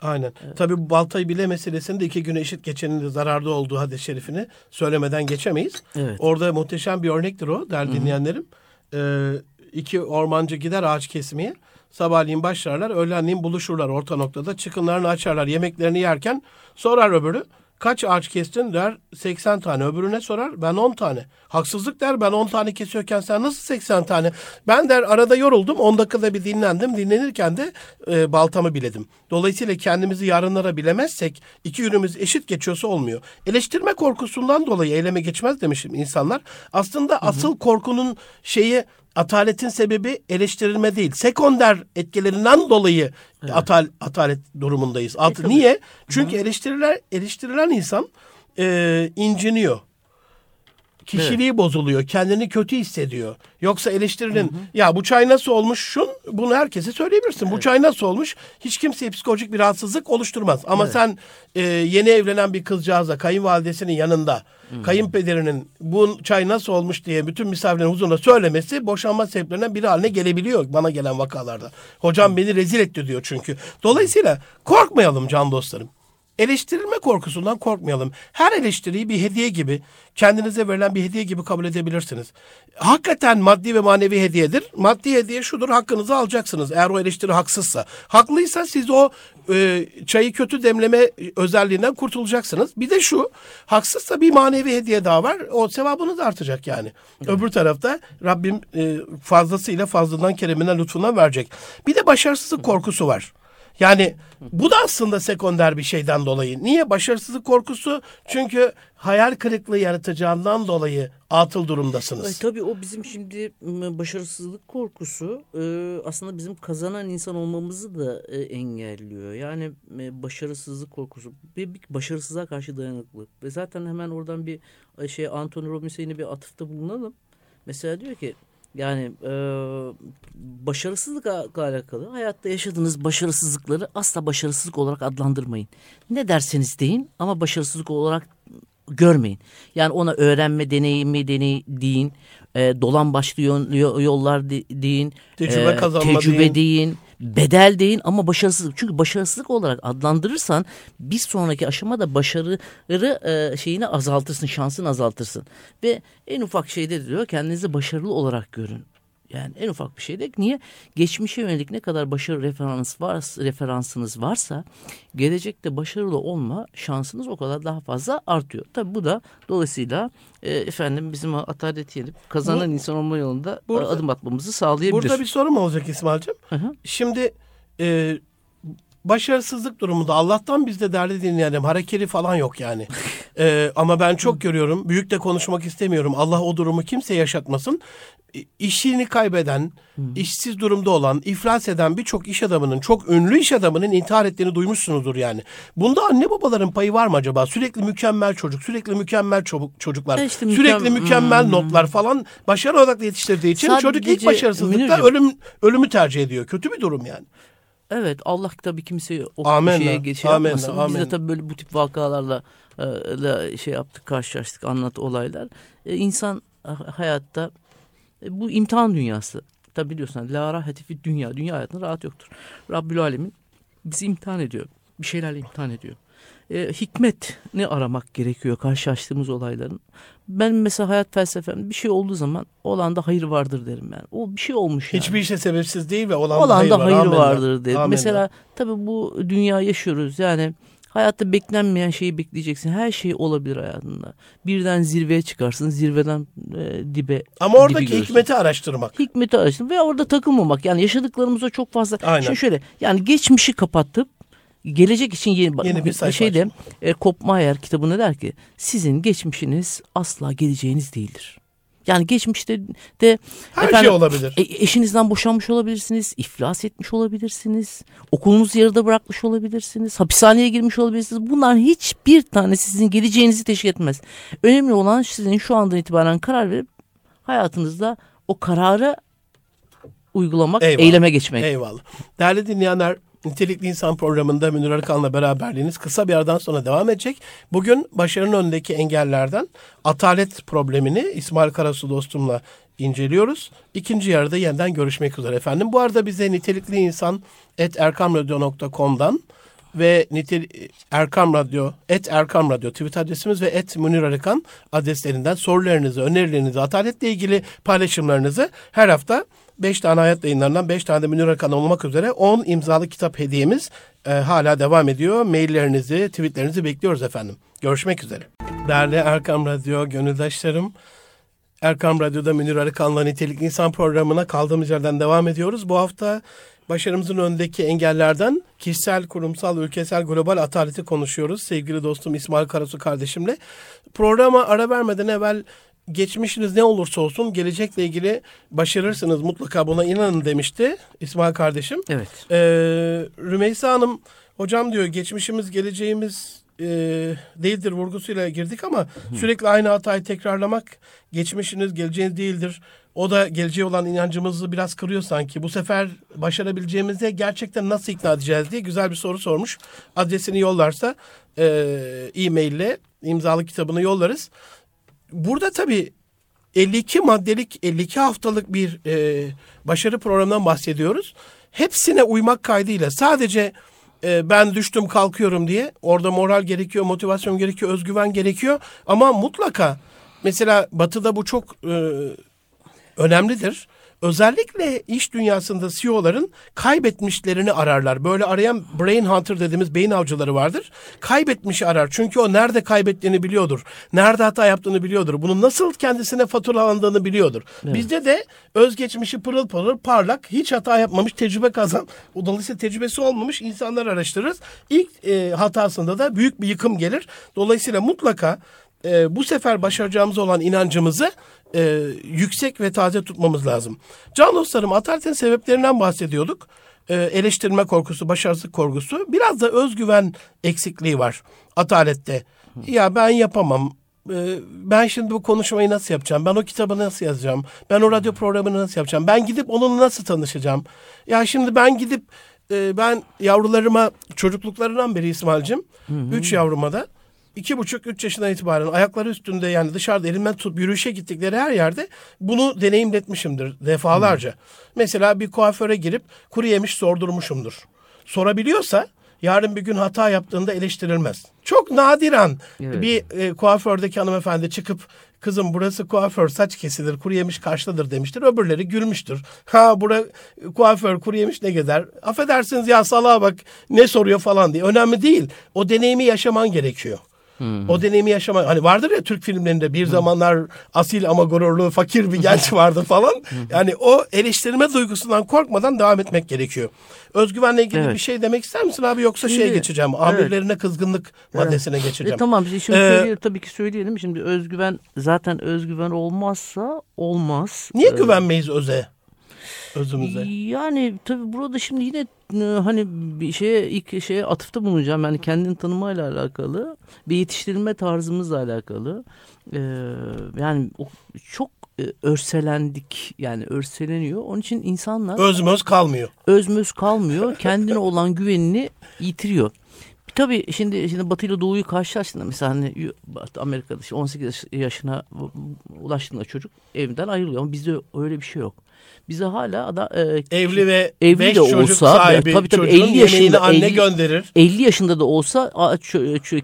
Speaker 1: Aynen. Evet. Tabii bu baltayı bile meselesinde iki güne eşit geçenin de zararda olduğu hadis-i şerifini söylemeden geçemeyiz. Evet. Orada muhteşem bir örnektir o değerli dinleyenlerim. Ee, iki ormancı gider ağaç kesmeye. Sabahleyin başlarlar, öğlenleyin buluşurlar orta noktada. Çıkınlarını açarlar, yemeklerini yerken sorar öbürü. Kaç ağaç kestin der 80 tane. Öbürüne sorar ben 10 tane. Haksızlık der ben 10 tane kesiyorken sen nasıl 80 tane? Ben der arada yoruldum 10 dakikada bir dinlendim. Dinlenirken de e, baltamı biledim. Dolayısıyla kendimizi yarınlara bilemezsek iki yönümüz eşit geçiyorsa olmuyor. Eleştirme korkusundan dolayı eyleme geçmez demişim insanlar. Aslında hı hı. asıl korkunun şeyi ataletin sebebi eleştirilme değil. Sekonder etkilerinden dolayı evet. atal atalet durumundayız. At, e, niye? Çünkü eleştiriler eleştirilen insan e, inciniyor. Kişiliği evet. bozuluyor. Kendini kötü hissediyor. Yoksa eleştirinin hı hı. ya bu çay nasıl olmuş şun bunu herkese söyleyebilirsin. Evet. Bu çay nasıl olmuş hiç kimseye psikolojik bir rahatsızlık oluşturmaz. Ama evet. sen e, yeni evlenen bir kızcağıza kayınvalidesinin yanında hı. kayınpederinin bu çay nasıl olmuş diye bütün misafirlerin huzurunda söylemesi boşanma sebeplerinden biri haline gelebiliyor bana gelen vakalarda. Hocam hı. beni rezil etti diyor çünkü. Dolayısıyla korkmayalım can dostlarım. Eleştirilme korkusundan korkmayalım. Her eleştiriyi bir hediye gibi, kendinize verilen bir hediye gibi kabul edebilirsiniz. Hakikaten maddi ve manevi hediyedir. Maddi hediye şudur, hakkınızı alacaksınız eğer o eleştiri haksızsa. Haklıysa siz o e, çayı kötü demleme özelliğinden kurtulacaksınız. Bir de şu, haksızsa bir manevi hediye daha var. O sevabınız artacak yani. Evet. Öbür tarafta Rabbim e, fazlasıyla fazladan kereminden lütfundan verecek. Bir de başarısızlık korkusu var. Yani bu da aslında sekonder bir şeyden dolayı. Niye? Başarısızlık korkusu. Çünkü hayal kırıklığı yaratacağından dolayı atıl durumdasınız.
Speaker 2: Ay, tabii o bizim şimdi başarısızlık korkusu e, aslında bizim kazanan insan olmamızı da e, engelliyor. Yani e, başarısızlık korkusu ve bir başarısızlığa karşı dayanıklılık. Ve zaten hemen oradan bir şey Anthony Robbins'e yine bir atıfta bulunalım. Mesela diyor ki yani e, başarısızlıkla alakalı hayatta yaşadığınız başarısızlıkları asla başarısızlık olarak adlandırmayın. Ne derseniz deyin ama başarısızlık olarak görmeyin. Yani ona öğrenme deneyimi deney deyin, e, dolan başlı yollar deyin,
Speaker 1: tecrübe,
Speaker 2: e, tecrübe deyin. deyin bedel değil ama başarısızlık. Çünkü başarısızlık olarak adlandırırsan bir sonraki aşamada başarıları e, şeyini azaltırsın, şansını azaltırsın. Ve en ufak şeyde diyor kendinizi başarılı olarak görün. Yani en ufak bir şeyde niye? Geçmişe yönelik ne kadar başarı referans var, referansınız varsa gelecekte başarılı olma şansınız o kadar daha fazla artıyor. Tabi bu da dolayısıyla e, efendim bizim atalet yenip kazanan bu, insan olma yolunda burada, adım atmamızı sağlayabilir.
Speaker 1: Burada bir sorum olacak İsmail'cim. Şimdi e, başarısızlık durumunda Allah'tan bizde derdi dinleyelim. Hareketi falan yok yani. ee, ama ben çok görüyorum. Büyük de konuşmak istemiyorum. Allah o durumu kimseye yaşatmasın. İşini kaybeden, işsiz durumda olan, iflas eden birçok iş adamının, çok ünlü iş adamının intihar ettiğini duymuşsunuzdur yani. Bunda anne babaların payı var mı acaba? Sürekli mükemmel çocuk, sürekli mükemmel çocuk, çocuklar, işte mükem... sürekli mükemmel hmm. notlar falan başarı odaklı yetiştirdiği için Sadece çocuk ilk başarısızlıkta ölüm ölümü tercih ediyor. Kötü bir durum yani.
Speaker 2: Evet Allah tabii kimseyi o şeye geçe yapmasın. Amen. Biz de tabii böyle bu tip vakalarla e, şey yaptık karşılaştık anlat olaylar. E, insan hayatta e, bu imtihan dünyası. Tabi biliyorsun la rahati dünya. Dünya hayatında rahat yoktur. Rabbül Alemin bizi imtihan ediyor. Bir şeylerle imtihan ediyor. E, hikmet ne aramak gerekiyor karşılaştığımız olayların. Ben mesela hayat felsefem bir şey olduğu zaman olan da hayır vardır derim ben. O bir şey olmuş
Speaker 1: yani. Hiçbir şey sebepsiz değil ve olan,
Speaker 2: olan
Speaker 1: da hayır,
Speaker 2: hayır var. vardır derim. Amenna. Mesela tabii bu dünya yaşıyoruz. Yani Hayatta beklenmeyen şeyi bekleyeceksin. Her şey olabilir hayatında. Birden zirveye çıkarsın, zirveden e, dibe.
Speaker 1: Ama oradaki görürsün. hikmeti araştırmak.
Speaker 2: Hikmeti araştırmak ve orada takılmamak. Yani yaşadıklarımıza çok fazla. Aynen. Şimdi şöyle yani geçmişi kapatıp gelecek için yeni, yeni bir sayfa şeyde e, Kopmayer kitabında der ki sizin geçmişiniz asla geleceğiniz değildir. Yani geçmişte de
Speaker 1: her efendim, şey olabilir.
Speaker 2: E, eşinizden boşanmış olabilirsiniz, iflas etmiş olabilirsiniz, okulunuzu yarıda bırakmış olabilirsiniz, hapishaneye girmiş olabilirsiniz. Bunların hiçbir tane sizin geleceğinizi teşkil etmez. Önemli olan sizin şu andan itibaren karar verip hayatınızda o kararı uygulamak, Eyvallah. eyleme geçmek.
Speaker 1: Eyvallah. Değerli dinleyenler Nitelikli İnsan programında Münir Arıkan'la beraberliğiniz kısa bir aradan sonra devam edecek. Bugün başarının önündeki engellerden atalet problemini İsmail Karasu dostumla inceliyoruz. İkinci yarıda yeniden görüşmek üzere efendim. Bu arada bize nitelikli insan et erkamradyo.com'dan ve nitel Erkam Radyo, et Erkam Radyo Twitter adresimiz ve et Münir Arıkan adreslerinden sorularınızı, önerilerinizi, ataletle ilgili paylaşımlarınızı her hafta 5 tane hayat yayınlarından 5 tane de Münir Akan olmak üzere 10 imzalı kitap hediyemiz e, hala devam ediyor. Maillerinizi, tweetlerinizi bekliyoruz efendim. Görüşmek üzere. Değerli Erkam Radyo gönüldaşlarım, Erkam Radyo'da Münir Arıkan'la Nitelikli İnsan programına kaldığımız yerden devam ediyoruz. Bu hafta başarımızın önündeki engellerden kişisel, kurumsal, ülkesel, global ataleti konuşuyoruz. Sevgili dostum İsmail Karasu kardeşimle. Programa ara vermeden evvel geçmişiniz ne olursa olsun gelecekle ilgili başarırsınız mutlaka buna inanın demişti İsmail kardeşim.
Speaker 2: Evet.
Speaker 1: Ee, Rümeysa Hanım hocam diyor geçmişimiz geleceğimiz e, değildir vurgusuyla girdik ama Hı. sürekli aynı hatayı tekrarlamak geçmişiniz geleceğiniz değildir. O da geleceğe olan inancımızı biraz kırıyor sanki. Bu sefer başarabileceğimize gerçekten nasıl ikna edeceğiz diye güzel bir soru sormuş. Adresini yollarsa e, e-mail ile imzalı kitabını yollarız. Burada tabii 52 maddelik 52 haftalık bir e, başarı programından bahsediyoruz. Hepsine uymak kaydıyla sadece e, ben düştüm kalkıyorum diye orada moral gerekiyor, motivasyon gerekiyor, özgüven gerekiyor. Ama mutlaka mesela batıda bu çok e, önemlidir. Özellikle iş dünyasında CEO'ların kaybetmişlerini ararlar. Böyle arayan brain hunter dediğimiz beyin avcıları vardır. Kaybetmişi arar. Çünkü o nerede kaybettiğini biliyordur. Nerede hata yaptığını biliyordur. Bunun nasıl kendisine faturalandığını biliyordur. Evet. Bizde de özgeçmişi pırıl pırıl parlak, hiç hata yapmamış, tecrübe kazan. Dolayısıyla tecrübesi olmamış insanlar araştırırız. İlk e, hatasında da büyük bir yıkım gelir. Dolayısıyla mutlaka e, bu sefer başaracağımız olan inancımızı e, yüksek ve taze tutmamız lazım. Can dostlarım ataletin sebeplerinden bahsediyorduk. E, eleştirme korkusu, başarısızlık korkusu. Biraz da özgüven eksikliği var atalette. Ya ben yapamam. E, ben şimdi bu konuşmayı nasıl yapacağım? Ben o kitabı nasıl yazacağım? Ben o radyo programını nasıl yapacağım? Ben gidip onunla nasıl tanışacağım? Ya şimdi ben gidip e, ben yavrularıma çocukluklarından beri İsmail'cim, üç yavruma da iki buçuk, üç yaşından itibaren ayakları üstünde yani dışarıda elimden tutup yürüyüşe gittikleri her yerde bunu deneyimletmişimdir defalarca. Hmm. Mesela bir kuaföre girip kuru yemiş sordurmuşumdur. Sorabiliyorsa yarın bir gün hata yaptığında eleştirilmez. Çok nadiren evet. bir e, kuafördeki hanımefendi çıkıp kızım burası kuaför saç kesilir kuru yemiş karşıdadır demiştir. Öbürleri gülmüştür. Ha bura kuaför kuru yemiş ne gezer. Affedersiniz ya salağa bak ne soruyor falan diye. Önemli değil. O deneyimi yaşaman gerekiyor. Hmm. O deneyimi yaşamak. Hani vardır ya Türk filmlerinde bir hmm. zamanlar asil ama gururlu fakir bir genç vardı falan. Hmm. yani o eleştirme duygusundan korkmadan devam etmek gerekiyor. Özgüvenle ilgili evet. bir şey demek ister misin abi yoksa Şimdi, şeye geçeceğim. Amirlerine evet. kızgınlık evet. maddesine geçeceğim. E,
Speaker 2: tamam şimdi ee, söyleyelim, tabii ki söyleyelim. Şimdi özgüven zaten özgüven olmazsa olmaz.
Speaker 1: Niye ee, güvenmeyiz öze? özümüze.
Speaker 2: Yani tabii burada şimdi yine hani bir şeye ilk şeye atıfta bulunacağım. Yani kendini tanımayla alakalı bir yetiştirilme tarzımızla alakalı. Ee, yani o çok e, örselendik yani örseleniyor. Onun için insanlar
Speaker 1: özmöz kalmıyor.
Speaker 2: Özmöz kalmıyor. Kendine olan güvenini yitiriyor. Tabii şimdi şimdi Batı ile Doğu'yu karşılaştığında mesela hani Amerika'da işte 18 yaşına ulaştığında çocuk evinden ayrılıyor ama bizde öyle bir şey yok bize hala da
Speaker 1: e, evli ve evli de olsa sahibi tabii tabii 50 yaşında anne 50, gönderir.
Speaker 2: 50 yaşında da olsa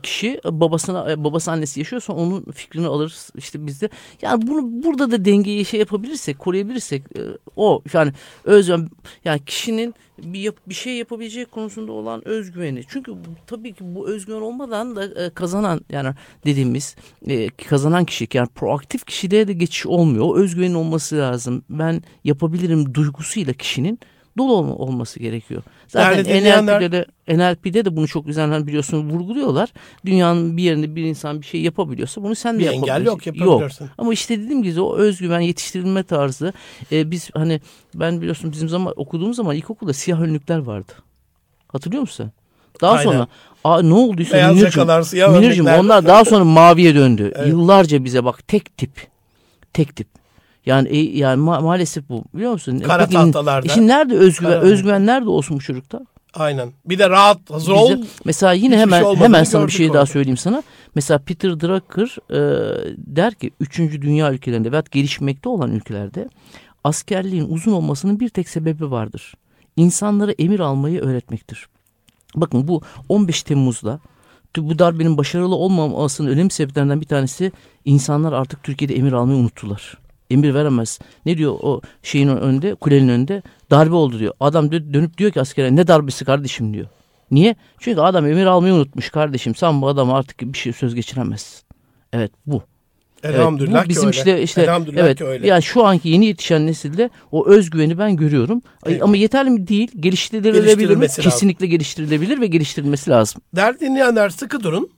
Speaker 2: kişi babasına e, babası annesi yaşıyorsa onun fikrini alır işte bizde. Yani bunu burada da dengeyi şey yapabilirsek, koruyabilirsek e, o yani özlem yani kişinin bir yap, bir şey yapabilecek konusunda olan özgüveni. Çünkü tabii ki bu özgüven olmadan da e, kazanan yani dediğimiz e, kazanan kişi yani proaktif kişide de geçiş olmuyor. O özgüvenin olması lazım. Ben yapabilirim duygusuyla kişinin dolu olma, olması gerekiyor. Zaten yani NLP'de de NLP'de de bunu çok güzel biliyorsun vurguluyorlar. Dünyanın bir yerinde bir insan bir şey yapabiliyorsa bunu sen de
Speaker 1: bir
Speaker 2: yapabilirsin.
Speaker 1: engel yok yapabilirsin. Yok.
Speaker 2: Ama işte dediğim gibi o özgüven yetiştirilme tarzı e, biz hani ben biliyorsun bizim zaman okuduğumuz zaman ilkokulda siyah önlükler vardı. Hatırlıyor musun? Daha Aynen. sonra Aa, ne olduysa Beyaz Münir'cim, Münir'cim onlar daha sonra maviye döndü. evet. Yıllarca bize bak tek tip. Tek tip. Yani e, yani ma maalesef bu biliyor musun?
Speaker 1: Kara Peki, tahtalarda.
Speaker 2: Şimdi nerede özgüven, Kara özgüven nerede olsun bu çocukta?
Speaker 1: Aynen. Bir de rahat, hazır ol.
Speaker 2: Mesela yine hemen şey hemen sana bir şey daha söyleyeyim sana. Mesela Peter Drucker e, der ki 3. dünya ülkelerinde veya gelişmekte olan ülkelerde askerliğin uzun olmasının bir tek sebebi vardır. İnsanlara emir almayı öğretmektir. Bakın bu 15 Temmuz'da bu darbenin başarılı olmamasının önemli sebeplerinden bir tanesi insanlar artık Türkiye'de emir almayı unuttular emir veremez. Ne diyor o şeyin önünde, kulenin önünde? Darbe oldu diyor. Adam dönüp diyor ki askere ne darbesi kardeşim diyor. Niye? Çünkü adam emir almayı unutmuş kardeşim. Sen bu adama artık bir şey söz geçiremezsin. Evet bu.
Speaker 1: Elhamdülillah evet, bu bizim
Speaker 2: ki öyle. işte işte Elhamdülillah evet. Ki öyle. Yani şu anki yeni yetişen nesilde o özgüveni ben görüyorum. Evet. Ama yeterli mi değil? Geliştirilebilir mi? Kesinlikle geliştirilebilir ve geliştirilmesi lazım.
Speaker 1: Değerli dinleyenler sıkı durun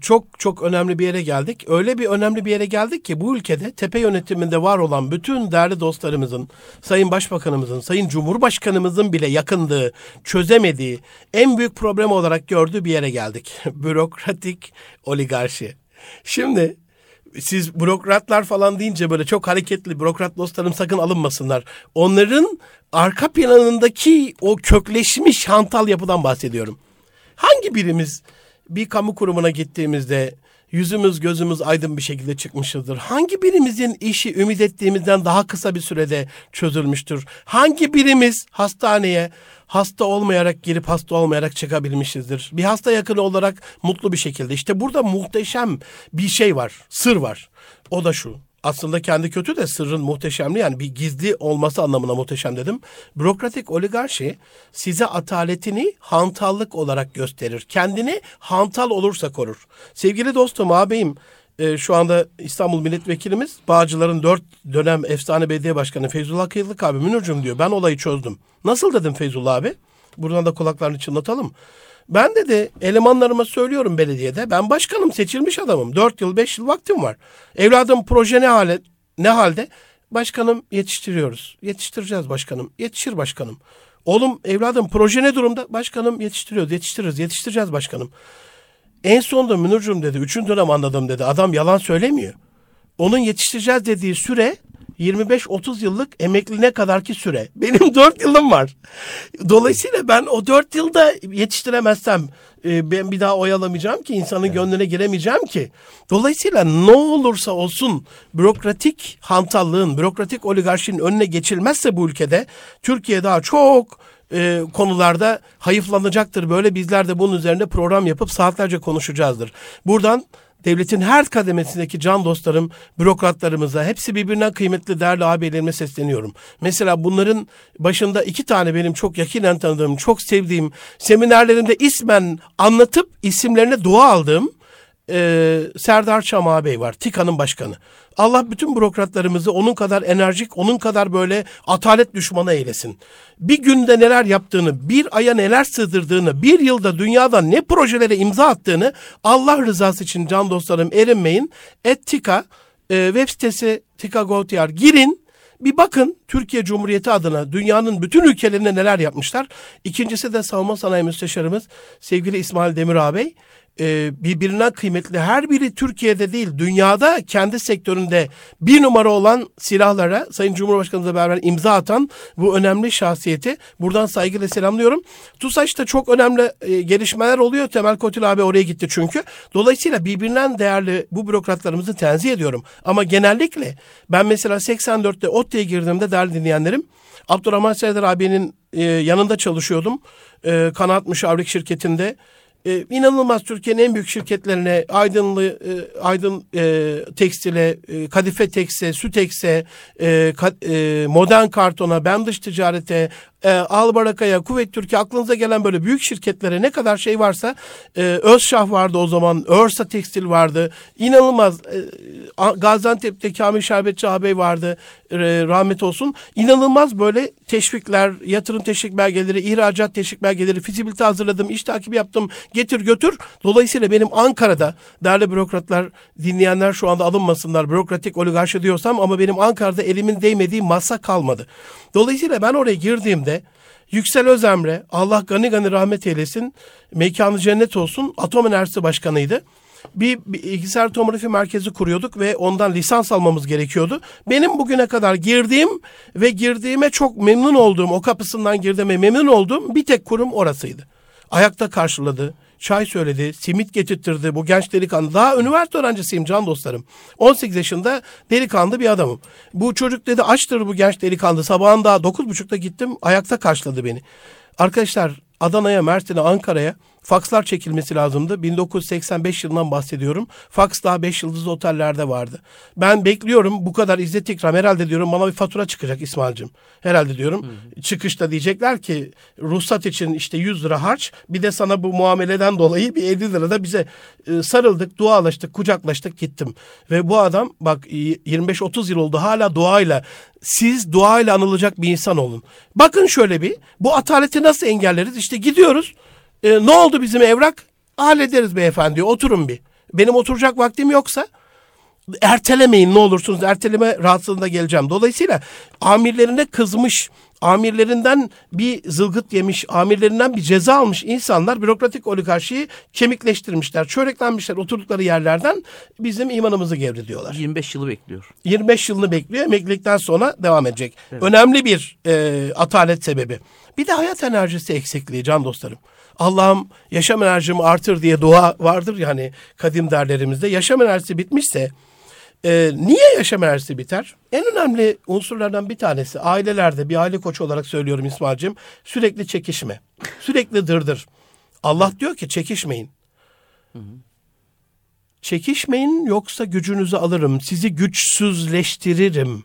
Speaker 1: çok çok önemli bir yere geldik. Öyle bir önemli bir yere geldik ki bu ülkede tepe yönetiminde var olan bütün değerli dostlarımızın, Sayın Başbakanımızın, Sayın Cumhurbaşkanımızın bile yakındığı, çözemediği, en büyük problem olarak gördüğü bir yere geldik. Bürokratik oligarşi. Şimdi siz bürokratlar falan deyince böyle çok hareketli bürokrat dostlarım sakın alınmasınlar. Onların arka planındaki o kökleşmiş hantal yapıdan bahsediyorum. Hangi birimiz bir kamu kurumuna gittiğimizde yüzümüz gözümüz aydın bir şekilde çıkmışızdır. Hangi birimizin işi ümit ettiğimizden daha kısa bir sürede çözülmüştür? Hangi birimiz hastaneye hasta olmayarak girip hasta olmayarak çıkabilmişizdir? Bir hasta yakını olarak mutlu bir şekilde. İşte burada muhteşem bir şey var, sır var. O da şu aslında kendi kötü de sırrın muhteşemliği yani bir gizli olması anlamına muhteşem dedim. Bürokratik oligarşi size ataletini hantallık olarak gösterir. Kendini hantal olursa korur. Sevgili dostum, ağabeyim e, şu anda İstanbul Milletvekilimiz Bağcılar'ın dört dönem efsane belediye başkanı Feyzullah Kıyılık abi Münir'cüm diyor ben olayı çözdüm. Nasıl dedim Feyzullah abi? Buradan da kulaklarını çınlatalım. Ben dedi elemanlarıma söylüyorum belediyede. Ben başkanım seçilmiş adamım. Dört yıl beş yıl vaktim var. Evladım proje ne hale ne halde? Başkanım yetiştiriyoruz. Yetiştireceğiz başkanım. Yetişir başkanım. Oğlum evladım proje ne durumda? Başkanım yetiştiriyoruz. Yetiştiririz. Yetiştireceğiz başkanım. En sonunda Münir'cüm dedi. Üçüncü dönem anladım dedi. Adam yalan söylemiyor. Onun yetiştireceğiz dediği süre 25-30 yıllık emekliliğine kadar ki süre. Benim 4 yılım var. Dolayısıyla ben o 4 yılda yetiştiremezsem e, ben bir daha oyalamayacağım ki insanın evet. gönlüne giremeyeceğim ki. Dolayısıyla ne olursa olsun bürokratik hantallığın, bürokratik oligarşinin önüne geçilmezse bu ülkede Türkiye daha çok e, konularda hayıflanacaktır. Böyle bizler de bunun üzerinde program yapıp saatlerce konuşacağızdır. Buradan devletin her kademesindeki can dostlarım, bürokratlarımıza, hepsi birbirinden kıymetli değerli abilerime sesleniyorum. Mesela bunların başında iki tane benim çok yakinen tanıdığım, çok sevdiğim, seminerlerimde ismen anlatıp isimlerine dua aldığım e, Serdar Çam Bey var, TİKA'nın başkanı. Allah bütün bürokratlarımızı onun kadar enerjik, onun kadar böyle atalet düşmanı eylesin. Bir günde neler yaptığını, bir aya neler sığdırdığını, bir yılda dünyada ne projelere imza attığını Allah rızası için can dostlarım erinmeyin. Et TİKA e, web sitesi tika.gov.tr girin. Bir bakın Türkiye Cumhuriyeti adına dünyanın bütün ülkelerinde neler yapmışlar. İkincisi de savunma sanayi müsteşarımız sevgili İsmail Demir ağabey e, birbirinden kıymetli her biri Türkiye'de değil dünyada kendi sektöründe bir numara olan silahlara Sayın Cumhurbaşkanımızla beraber imza atan bu önemli şahsiyeti buradan saygıyla selamlıyorum. TUSAŞ'ta çok önemli e, gelişmeler oluyor. Temel Kotil abi oraya gitti çünkü. Dolayısıyla birbirinden değerli bu bürokratlarımızı tenzih ediyorum. Ama genellikle ben mesela 84'te ODTÜ'ye girdiğimde değerli dinleyenlerim Abdurrahman Serdar abinin e, yanında çalışıyordum. E, kanaat müşavrik şirketinde e, inanılmaz Türkiye'nin en büyük şirketlerine Aydınlı e, Aydın e, Tekstil'e, e, Kadife Teks'e, Süteks'e, e, ka, e, Modern Karton'a, Ben Dış Ticaret'e, e, Albaraka'ya, Kuvvet Türkiye aklınıza gelen böyle büyük şirketlere ne kadar şey varsa e, Özşah vardı o zaman, Örsa Tekstil vardı. İnanılmaz e, Gaziantep'te Kamil Şerbetçi ağabey vardı e, rahmet olsun. İnanılmaz böyle teşvikler, yatırım teşvik belgeleri, ihracat teşvik belgeleri, fizibilite hazırladım, iş takibi yaptım, getir götür. Dolayısıyla benim Ankara'da değerli bürokratlar, dinleyenler şu anda alınmasınlar, bürokratik oligarşi diyorsam ama benim Ankara'da elimin değmediği masa kalmadı. Dolayısıyla ben oraya girdiğimde Yüksel Özemre, Allah gani gani rahmet eylesin, mekanı cennet olsun, Atom Enerjisi Başkanıydı. Bir bilgisayar tomografi merkezi kuruyorduk ve ondan lisans almamız gerekiyordu. Benim bugüne kadar girdiğim ve girdiğime çok memnun olduğum, o kapısından girdiğime memnun olduğum bir tek kurum orasıydı. Ayakta karşıladı, çay söyledi, simit getirtirdi bu genç delikanlı. Daha üniversite öğrencisiyim can dostlarım. 18 yaşında delikanlı bir adamım. Bu çocuk dedi açtır bu genç delikanlı. Sabahın daha 9.30'da gittim ayakta karşıladı beni. Arkadaşlar Adana'ya, Mersin'e, Ankara'ya fakslar çekilmesi lazımdı. 1985 yılından bahsediyorum. Faks daha 5 yıldızlı otellerde vardı. Ben bekliyorum bu kadar izzet ikram herhalde diyorum bana bir fatura çıkacak İsmail'cim. Herhalde diyorum. Hı. Çıkışta diyecekler ki ruhsat için işte 100 lira harç bir de sana bu muameleden dolayı bir 50 lira da bize e, sarıldık, dualaştık, kucaklaştık gittim. Ve bu adam bak 25-30 yıl oldu hala duayla siz duayla anılacak bir insan olun. Bakın şöyle bir bu ataleti nasıl engelleriz? İşte gidiyoruz e, ne oldu bizim evrak? Hallederiz beyefendi oturun bir. Benim oturacak vaktim yoksa ertelemeyin ne olursunuz erteleme rahatsızlığına geleceğim. Dolayısıyla amirlerine kızmış, amirlerinden bir zılgıt yemiş, amirlerinden bir ceza almış insanlar bürokratik oligarşiyi kemikleştirmişler, çöreklenmişler oturdukları yerlerden bizim imanımızı gevrediyorlar.
Speaker 2: 25 yılı bekliyor.
Speaker 1: 25 yılını bekliyor, emeklilikten sonra devam edecek. Evet. Önemli bir e, atalet sebebi. Bir de hayat enerjisi eksikliği can dostlarım. Allah'ım yaşam enerjimi artır diye dua vardır ya hani kadim derlerimizde. Yaşam enerjisi bitmişse e, niye yaşam enerjisi biter? En önemli unsurlardan bir tanesi ailelerde bir aile koçu olarak söylüyorum İsmail'cim sürekli çekişme. Sürekli dırdır. Allah diyor ki çekişmeyin. Çekişmeyin yoksa gücünüzü alırım. Sizi güçsüzleştiririm.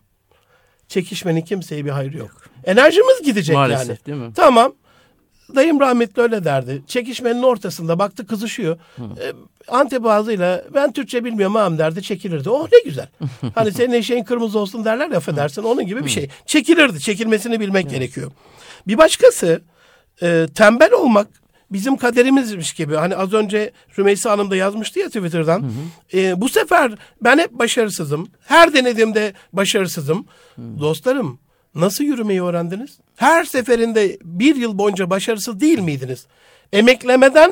Speaker 1: Çekişmenin kimseye bir hayrı yok. Enerjimiz gidecek
Speaker 2: Maalesef,
Speaker 1: yani.
Speaker 2: değil mi?
Speaker 1: Tamam. Dayım rahmetli öyle derdi. Çekişmenin ortasında baktı kızışıyor. E, Antep ağzıyla ben Türkçe bilmiyorum ağam derdi çekilirdi. Oh ne güzel. hani senin eşeğin kırmızı olsun derler ya affedersin onun gibi bir şey. Çekilirdi. Çekilmesini bilmek gerekiyor. Bir başkası e, tembel olmak bizim kaderimizmiş gibi. Hani az önce Rümeysa Hanım da yazmıştı ya Twitter'dan. Hı hı. E, bu sefer ben hep başarısızım. Her denediğimde başarısızım. Hı. Dostlarım Nasıl yürümeyi öğrendiniz? Her seferinde bir yıl boyunca başarısız değil miydiniz? Emeklemeden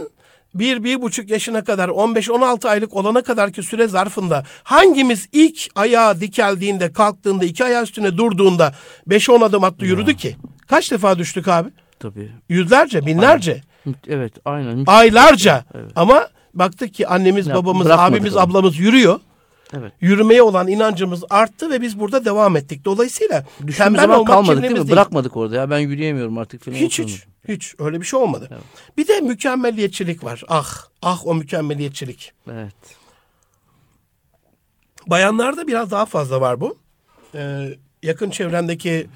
Speaker 1: bir, bir buçuk yaşına kadar 15-16 aylık olana kadar ki süre zarfında hangimiz ilk ayağı dikeldiğinde kalktığında iki ayağı üstüne durduğunda 5-10 adım attı yürüdü ki? Kaç defa düştük abi?
Speaker 2: Tabii.
Speaker 1: Yüzlerce, binlerce,
Speaker 2: Evet aynen.
Speaker 1: aylarca.
Speaker 2: Evet.
Speaker 1: Ama baktık ki annemiz,
Speaker 2: Ya,
Speaker 1: babamız, abimiz,
Speaker 2: onu.
Speaker 1: ablamız yürüyor.
Speaker 2: Evet.
Speaker 1: Yürümeye olan inancımız arttı ve biz burada devam ettik. Dolayısıyla tembel olmak
Speaker 2: kalmadık değil mi?
Speaker 1: değil.
Speaker 2: Bırakmadık orada ya ben yürüyemiyorum artık falan.
Speaker 1: Hiç hiç hiç öyle bir şey olmadı.
Speaker 2: Evet.
Speaker 1: Bir de mükemmelliyetçilik var. Ah ah o mükemmelliyetçilik.
Speaker 2: Evet.
Speaker 1: Bayanlarda biraz daha fazla var bu. Ee, yakın çevremdeki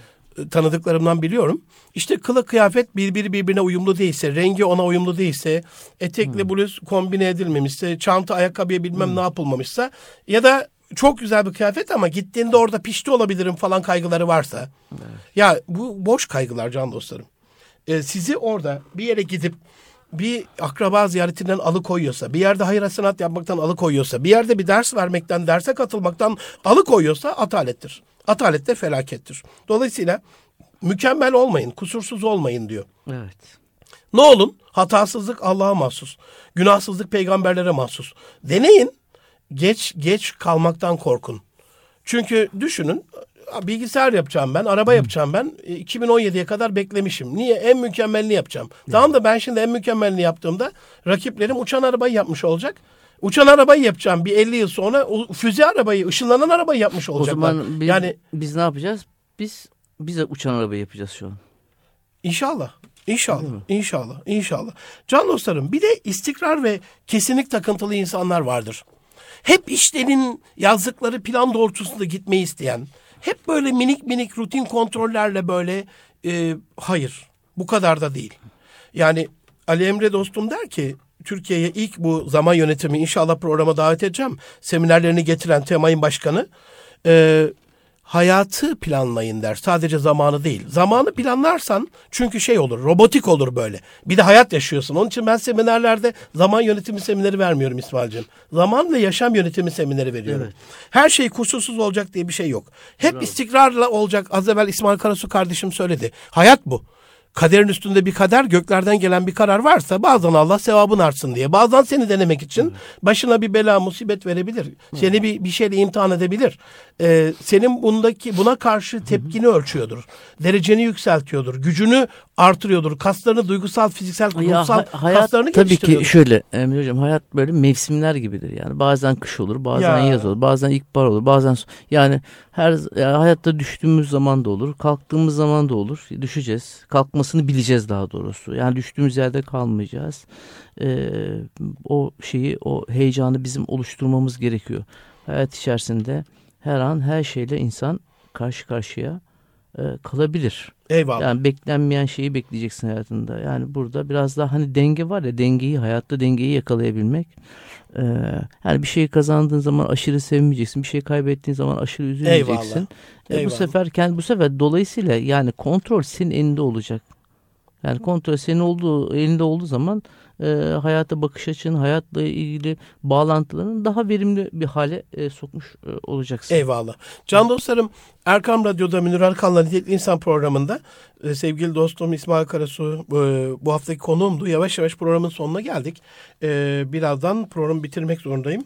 Speaker 1: tanıdıklarımdan biliyorum. İşte kılık kıyafet birbiri birbirine uyumlu değilse, rengi ona uyumlu değilse, etekle bluz kombine edilmemişse, çanta ayakkabıya bilmem ne yapılmamışsa ya da çok güzel bir kıyafet ama gittiğinde orada pişti olabilirim falan kaygıları varsa. Ya bu boş kaygılar can dostlarım. Ee, sizi orada bir yere gidip bir akraba ziyaretinden alıkoyuyorsa, bir yerde hayır hasenat yapmaktan alıkoyuyorsa, bir yerde bir ders vermekten, derse katılmaktan alıkoyuyorsa atalettir. Atalet de felakettir. Dolayısıyla mükemmel olmayın, kusursuz olmayın diyor.
Speaker 2: Evet.
Speaker 1: Ne olun? Hatasızlık Allah'a mahsus. Günahsızlık peygamberlere mahsus. Deneyin. Geç geç kalmaktan korkun. Çünkü düşünün bilgisayar yapacağım ben, araba yapacağım ben. E, 2017'ye kadar beklemişim. Niye? En mükemmelini yapacağım. Tamam da ben şimdi en mükemmelini yaptığımda rakiplerim uçan arabayı yapmış olacak. Uçan arabayı yapacağım bir 50 yıl sonra o füze arabayı, ışınlanan arabayı yapmış
Speaker 2: O
Speaker 1: olacaklar.
Speaker 2: zaman biz,
Speaker 1: yani
Speaker 2: biz ne yapacağız? Biz bize uçan araba yapacağız şu an.
Speaker 1: İnşallah. İnşallah. İnşallah. İnşallah. Can dostlarım bir de istikrar ve kesinlik takıntılı insanlar vardır. Hep işlerin yazdıkları plan doğrultusunda gitmeyi isteyen, hep böyle minik minik rutin kontrollerle böyle e, hayır bu kadar da değil. Yani Ali Emre dostum der ki Türkiye'ye ilk bu zaman yönetimi inşallah programa davet edeceğim. Seminerlerini getiren Temay'ın başkanı. E, hayatı planlayın der. Sadece zamanı değil. Zamanı planlarsan çünkü şey olur, robotik olur böyle. Bir de hayat yaşıyorsun. Onun için ben seminerlerde zaman yönetimi semineri vermiyorum İsmail'cim. Zaman ve yaşam yönetimi semineri veriyorum.
Speaker 2: Evet.
Speaker 1: Her şey kusursuz olacak diye bir şey yok. Hep istikrarla olacak. Az evvel İsmail Karasu kardeşim söyledi. Hayat bu. Kaderin üstünde bir kader, göklerden gelen bir karar varsa bazen Allah sevabını artsın diye. Bazen seni denemek için başına bir bela, musibet verebilir. Seni bir, bir şeyle imtihan edebilir. Ee, senin bundaki buna karşı tepkini ölçüyordur. Dereceni yükseltiyordur. Gücünü artırıyordur. Kaslarını duygusal, fiziksel,
Speaker 2: Ya
Speaker 1: ruhsal
Speaker 2: ha- hayat
Speaker 1: kaslarını
Speaker 2: tabii ki
Speaker 1: geliştiriyordur.
Speaker 2: şöyle Emre hocam hayat böyle mevsimler gibidir yani bazen kış olur bazen
Speaker 1: Ya.
Speaker 2: yaz olur bazen ilkbahar olur bazen yani her yani hayatta düştüğümüz zaman da olur kalktığımız zaman da olur düşeceğiz kalkmasını bileceğiz daha doğrusu. Yani düştüğümüz yerde kalmayacağız. Ee, o şeyi o heyecanı bizim oluşturmamız gerekiyor. Hayat içerisinde her an her şeyle insan karşı karşıya e, kalabilir.
Speaker 1: Eyvallah.
Speaker 2: Yani beklenmeyen şeyi bekleyeceksin hayatında. Yani burada biraz daha hani denge var ya dengeyi hayatta dengeyi yakalayabilmek. Ee, yani bir şeyi kazandığın zaman aşırı sevmeyeceksin. Bir şey kaybettiğin zaman aşırı üzülmeyeceksin.
Speaker 1: Eyvallah.
Speaker 2: E, bu
Speaker 1: Eyvallah.
Speaker 2: sefer kendi bu sefer dolayısıyla yani kontrol senin elinde olacak. Yani kontrol senin olduğu elinde olduğu zaman e, hayata bakış açın, hayatla ilgili bağlantılarını daha verimli bir hale e, sokmuş e, olacaksın.
Speaker 1: Eyvallah. Can dostlarım Erkam Radyo'da Münir Arkan'la Nitelikli İnsan programında e, sevgili dostum İsmail Karasu e, bu haftaki konuğumdu. Yavaş yavaş programın sonuna geldik. E, birazdan programı bitirmek zorundayım.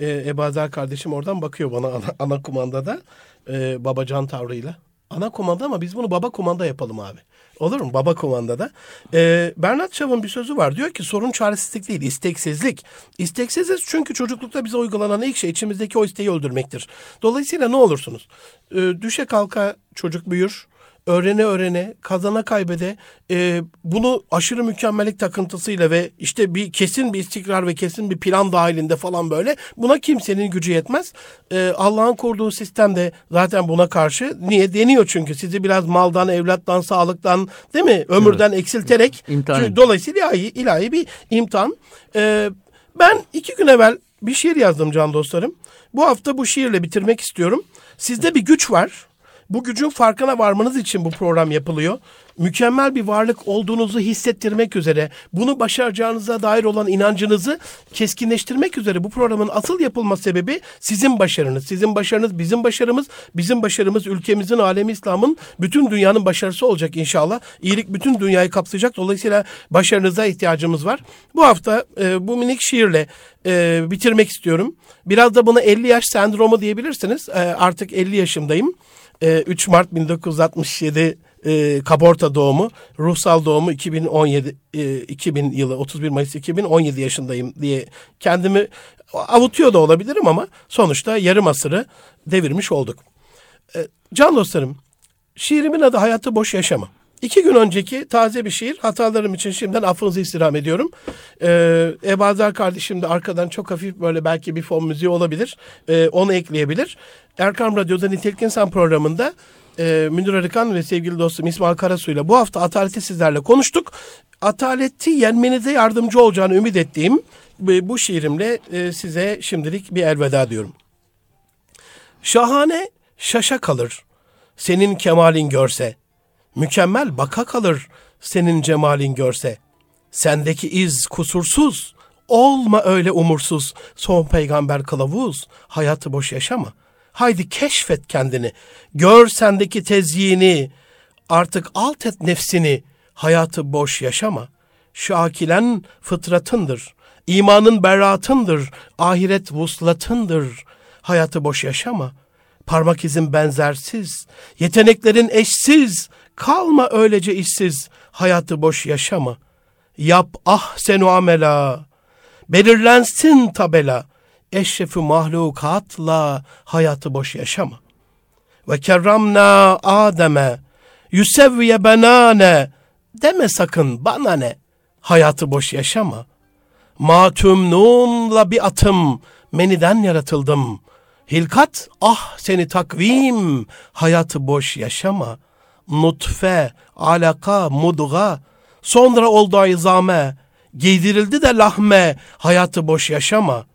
Speaker 1: E, Ebazer kardeşim oradan bakıyor bana ana, ana kumandada e, babacan tavrıyla. Ana kumanda ama biz bunu baba kumanda yapalım abi. Olur mu? Baba kumandada. Ee, Bernard Shaw'ın bir sözü var. Diyor ki sorun çaresizlik değil, isteksizlik. İsteksiziz çünkü çocuklukta bize uygulanan ilk şey içimizdeki o isteği öldürmektir. Dolayısıyla ne olursunuz? Ee, düşe kalka çocuk büyür. Öğrene öğrene, kazana kaybede e, bunu aşırı mükemmellik takıntısıyla ve işte bir kesin bir istikrar ve kesin bir plan dahilinde falan böyle buna kimsenin gücü yetmez. E, Allah'ın kurduğu sistem de zaten buna karşı niye deniyor çünkü sizi biraz maldan, evlattan, sağlıktan değil mi ömürden eksilterek
Speaker 2: İmtihan
Speaker 1: çünkü dolayısıyla ilahi, ilahi bir imtihan. E, ben iki gün evvel bir şiir yazdım can dostlarım. Bu hafta bu şiirle bitirmek istiyorum. Sizde bir güç var Bu gücün farkına varmanız için bu program yapılıyor. Mükemmel bir varlık olduğunuzu hissettirmek üzere, bunu başaracağınıza dair olan inancınızı keskinleştirmek üzere bu programın asıl yapılma sebebi sizin başarınız. Sizin başarınız bizim başarımız, bizim başarımız ülkemizin, alemi İslam'ın, bütün dünyanın başarısı olacak inşallah. İyilik bütün dünyayı kapsayacak. Dolayısıyla başarınıza ihtiyacımız var. Bu hafta e, bu minik şiirle e, bitirmek istiyorum. Biraz da buna 50 yaş sendromu diyebilirsiniz. E, artık 50 yaşımdayım. E, 3 Mart 1967 e, kaporta doğumu, ruhsal doğumu 2017 e, 2000 yılı 31 Mayıs 2017 yaşındayım diye kendimi avutuyor da olabilirim ama sonuçta yarım asırı devirmiş olduk. E, can dostlarım, şiirimin adı Hayatı Boş Yaşama. İki gün önceki taze bir şiir. Hatalarım için şimdiden affınızı istirham ediyorum. Ee, Ebazer kardeşim de arkadan çok hafif böyle belki bir fon müziği olabilir. Ee, onu ekleyebilir. Erkam Radyo'da Nitelik İnsan programında e, Münir Arıkan ve sevgili dostum İsmail Karasu ile bu hafta ataleti sizlerle konuştuk. Ataleti yenmenize yardımcı olacağını ümit ettiğim bu şiirimle e, size şimdilik bir elveda diyorum. Şahane şaşa kalır senin kemalin görse. Mükemmel baka kalır senin cemalin görse. Sendeki iz kusursuz, olma öyle umursuz. Son peygamber kılavuz, hayatı boş yaşama. Haydi keşfet kendini, gör sendeki tezyini. Artık alt et nefsini, hayatı boş yaşama. Şakilen fıtratındır, imanın beratındır, ahiret vuslatındır. Hayatı boş yaşama. Parmak izin benzersiz, yeteneklerin eşsiz, Kalma öylece işsiz, hayatı boş yaşama. Yap ah senu amela, belirlensin tabela. Eşrefi mahlukatla hayatı boş yaşama. Ve kerramna Adem'e, yüsevviye benane, deme sakın bana ne, hayatı boş yaşama. Matümnunla bir atım, meniden yaratıldım. Hilkat ah seni takvim, hayatı boş yaşama.'' Nutfe, alaka, mudga, sonra oldu izame, giydirildi de lahme, hayatı boş yaşama.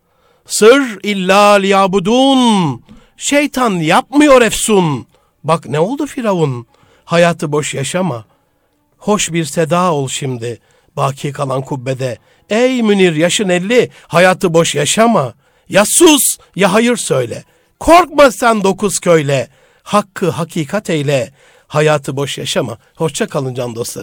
Speaker 1: Sır illa liyabudun, şeytan yapmıyor efsun. Bak ne oldu Firavun, hayatı boş yaşama. Hoş bir seda ol şimdi, baki kalan kubbede. Ey Münir yaşın elli, hayatı boş yaşama. Ya sus ya hayır söyle. Korkma sen dokuz köyle. Hakkı hakikat eyle. Hayatı boş yaşama. Hoşça kalın can dostlarım.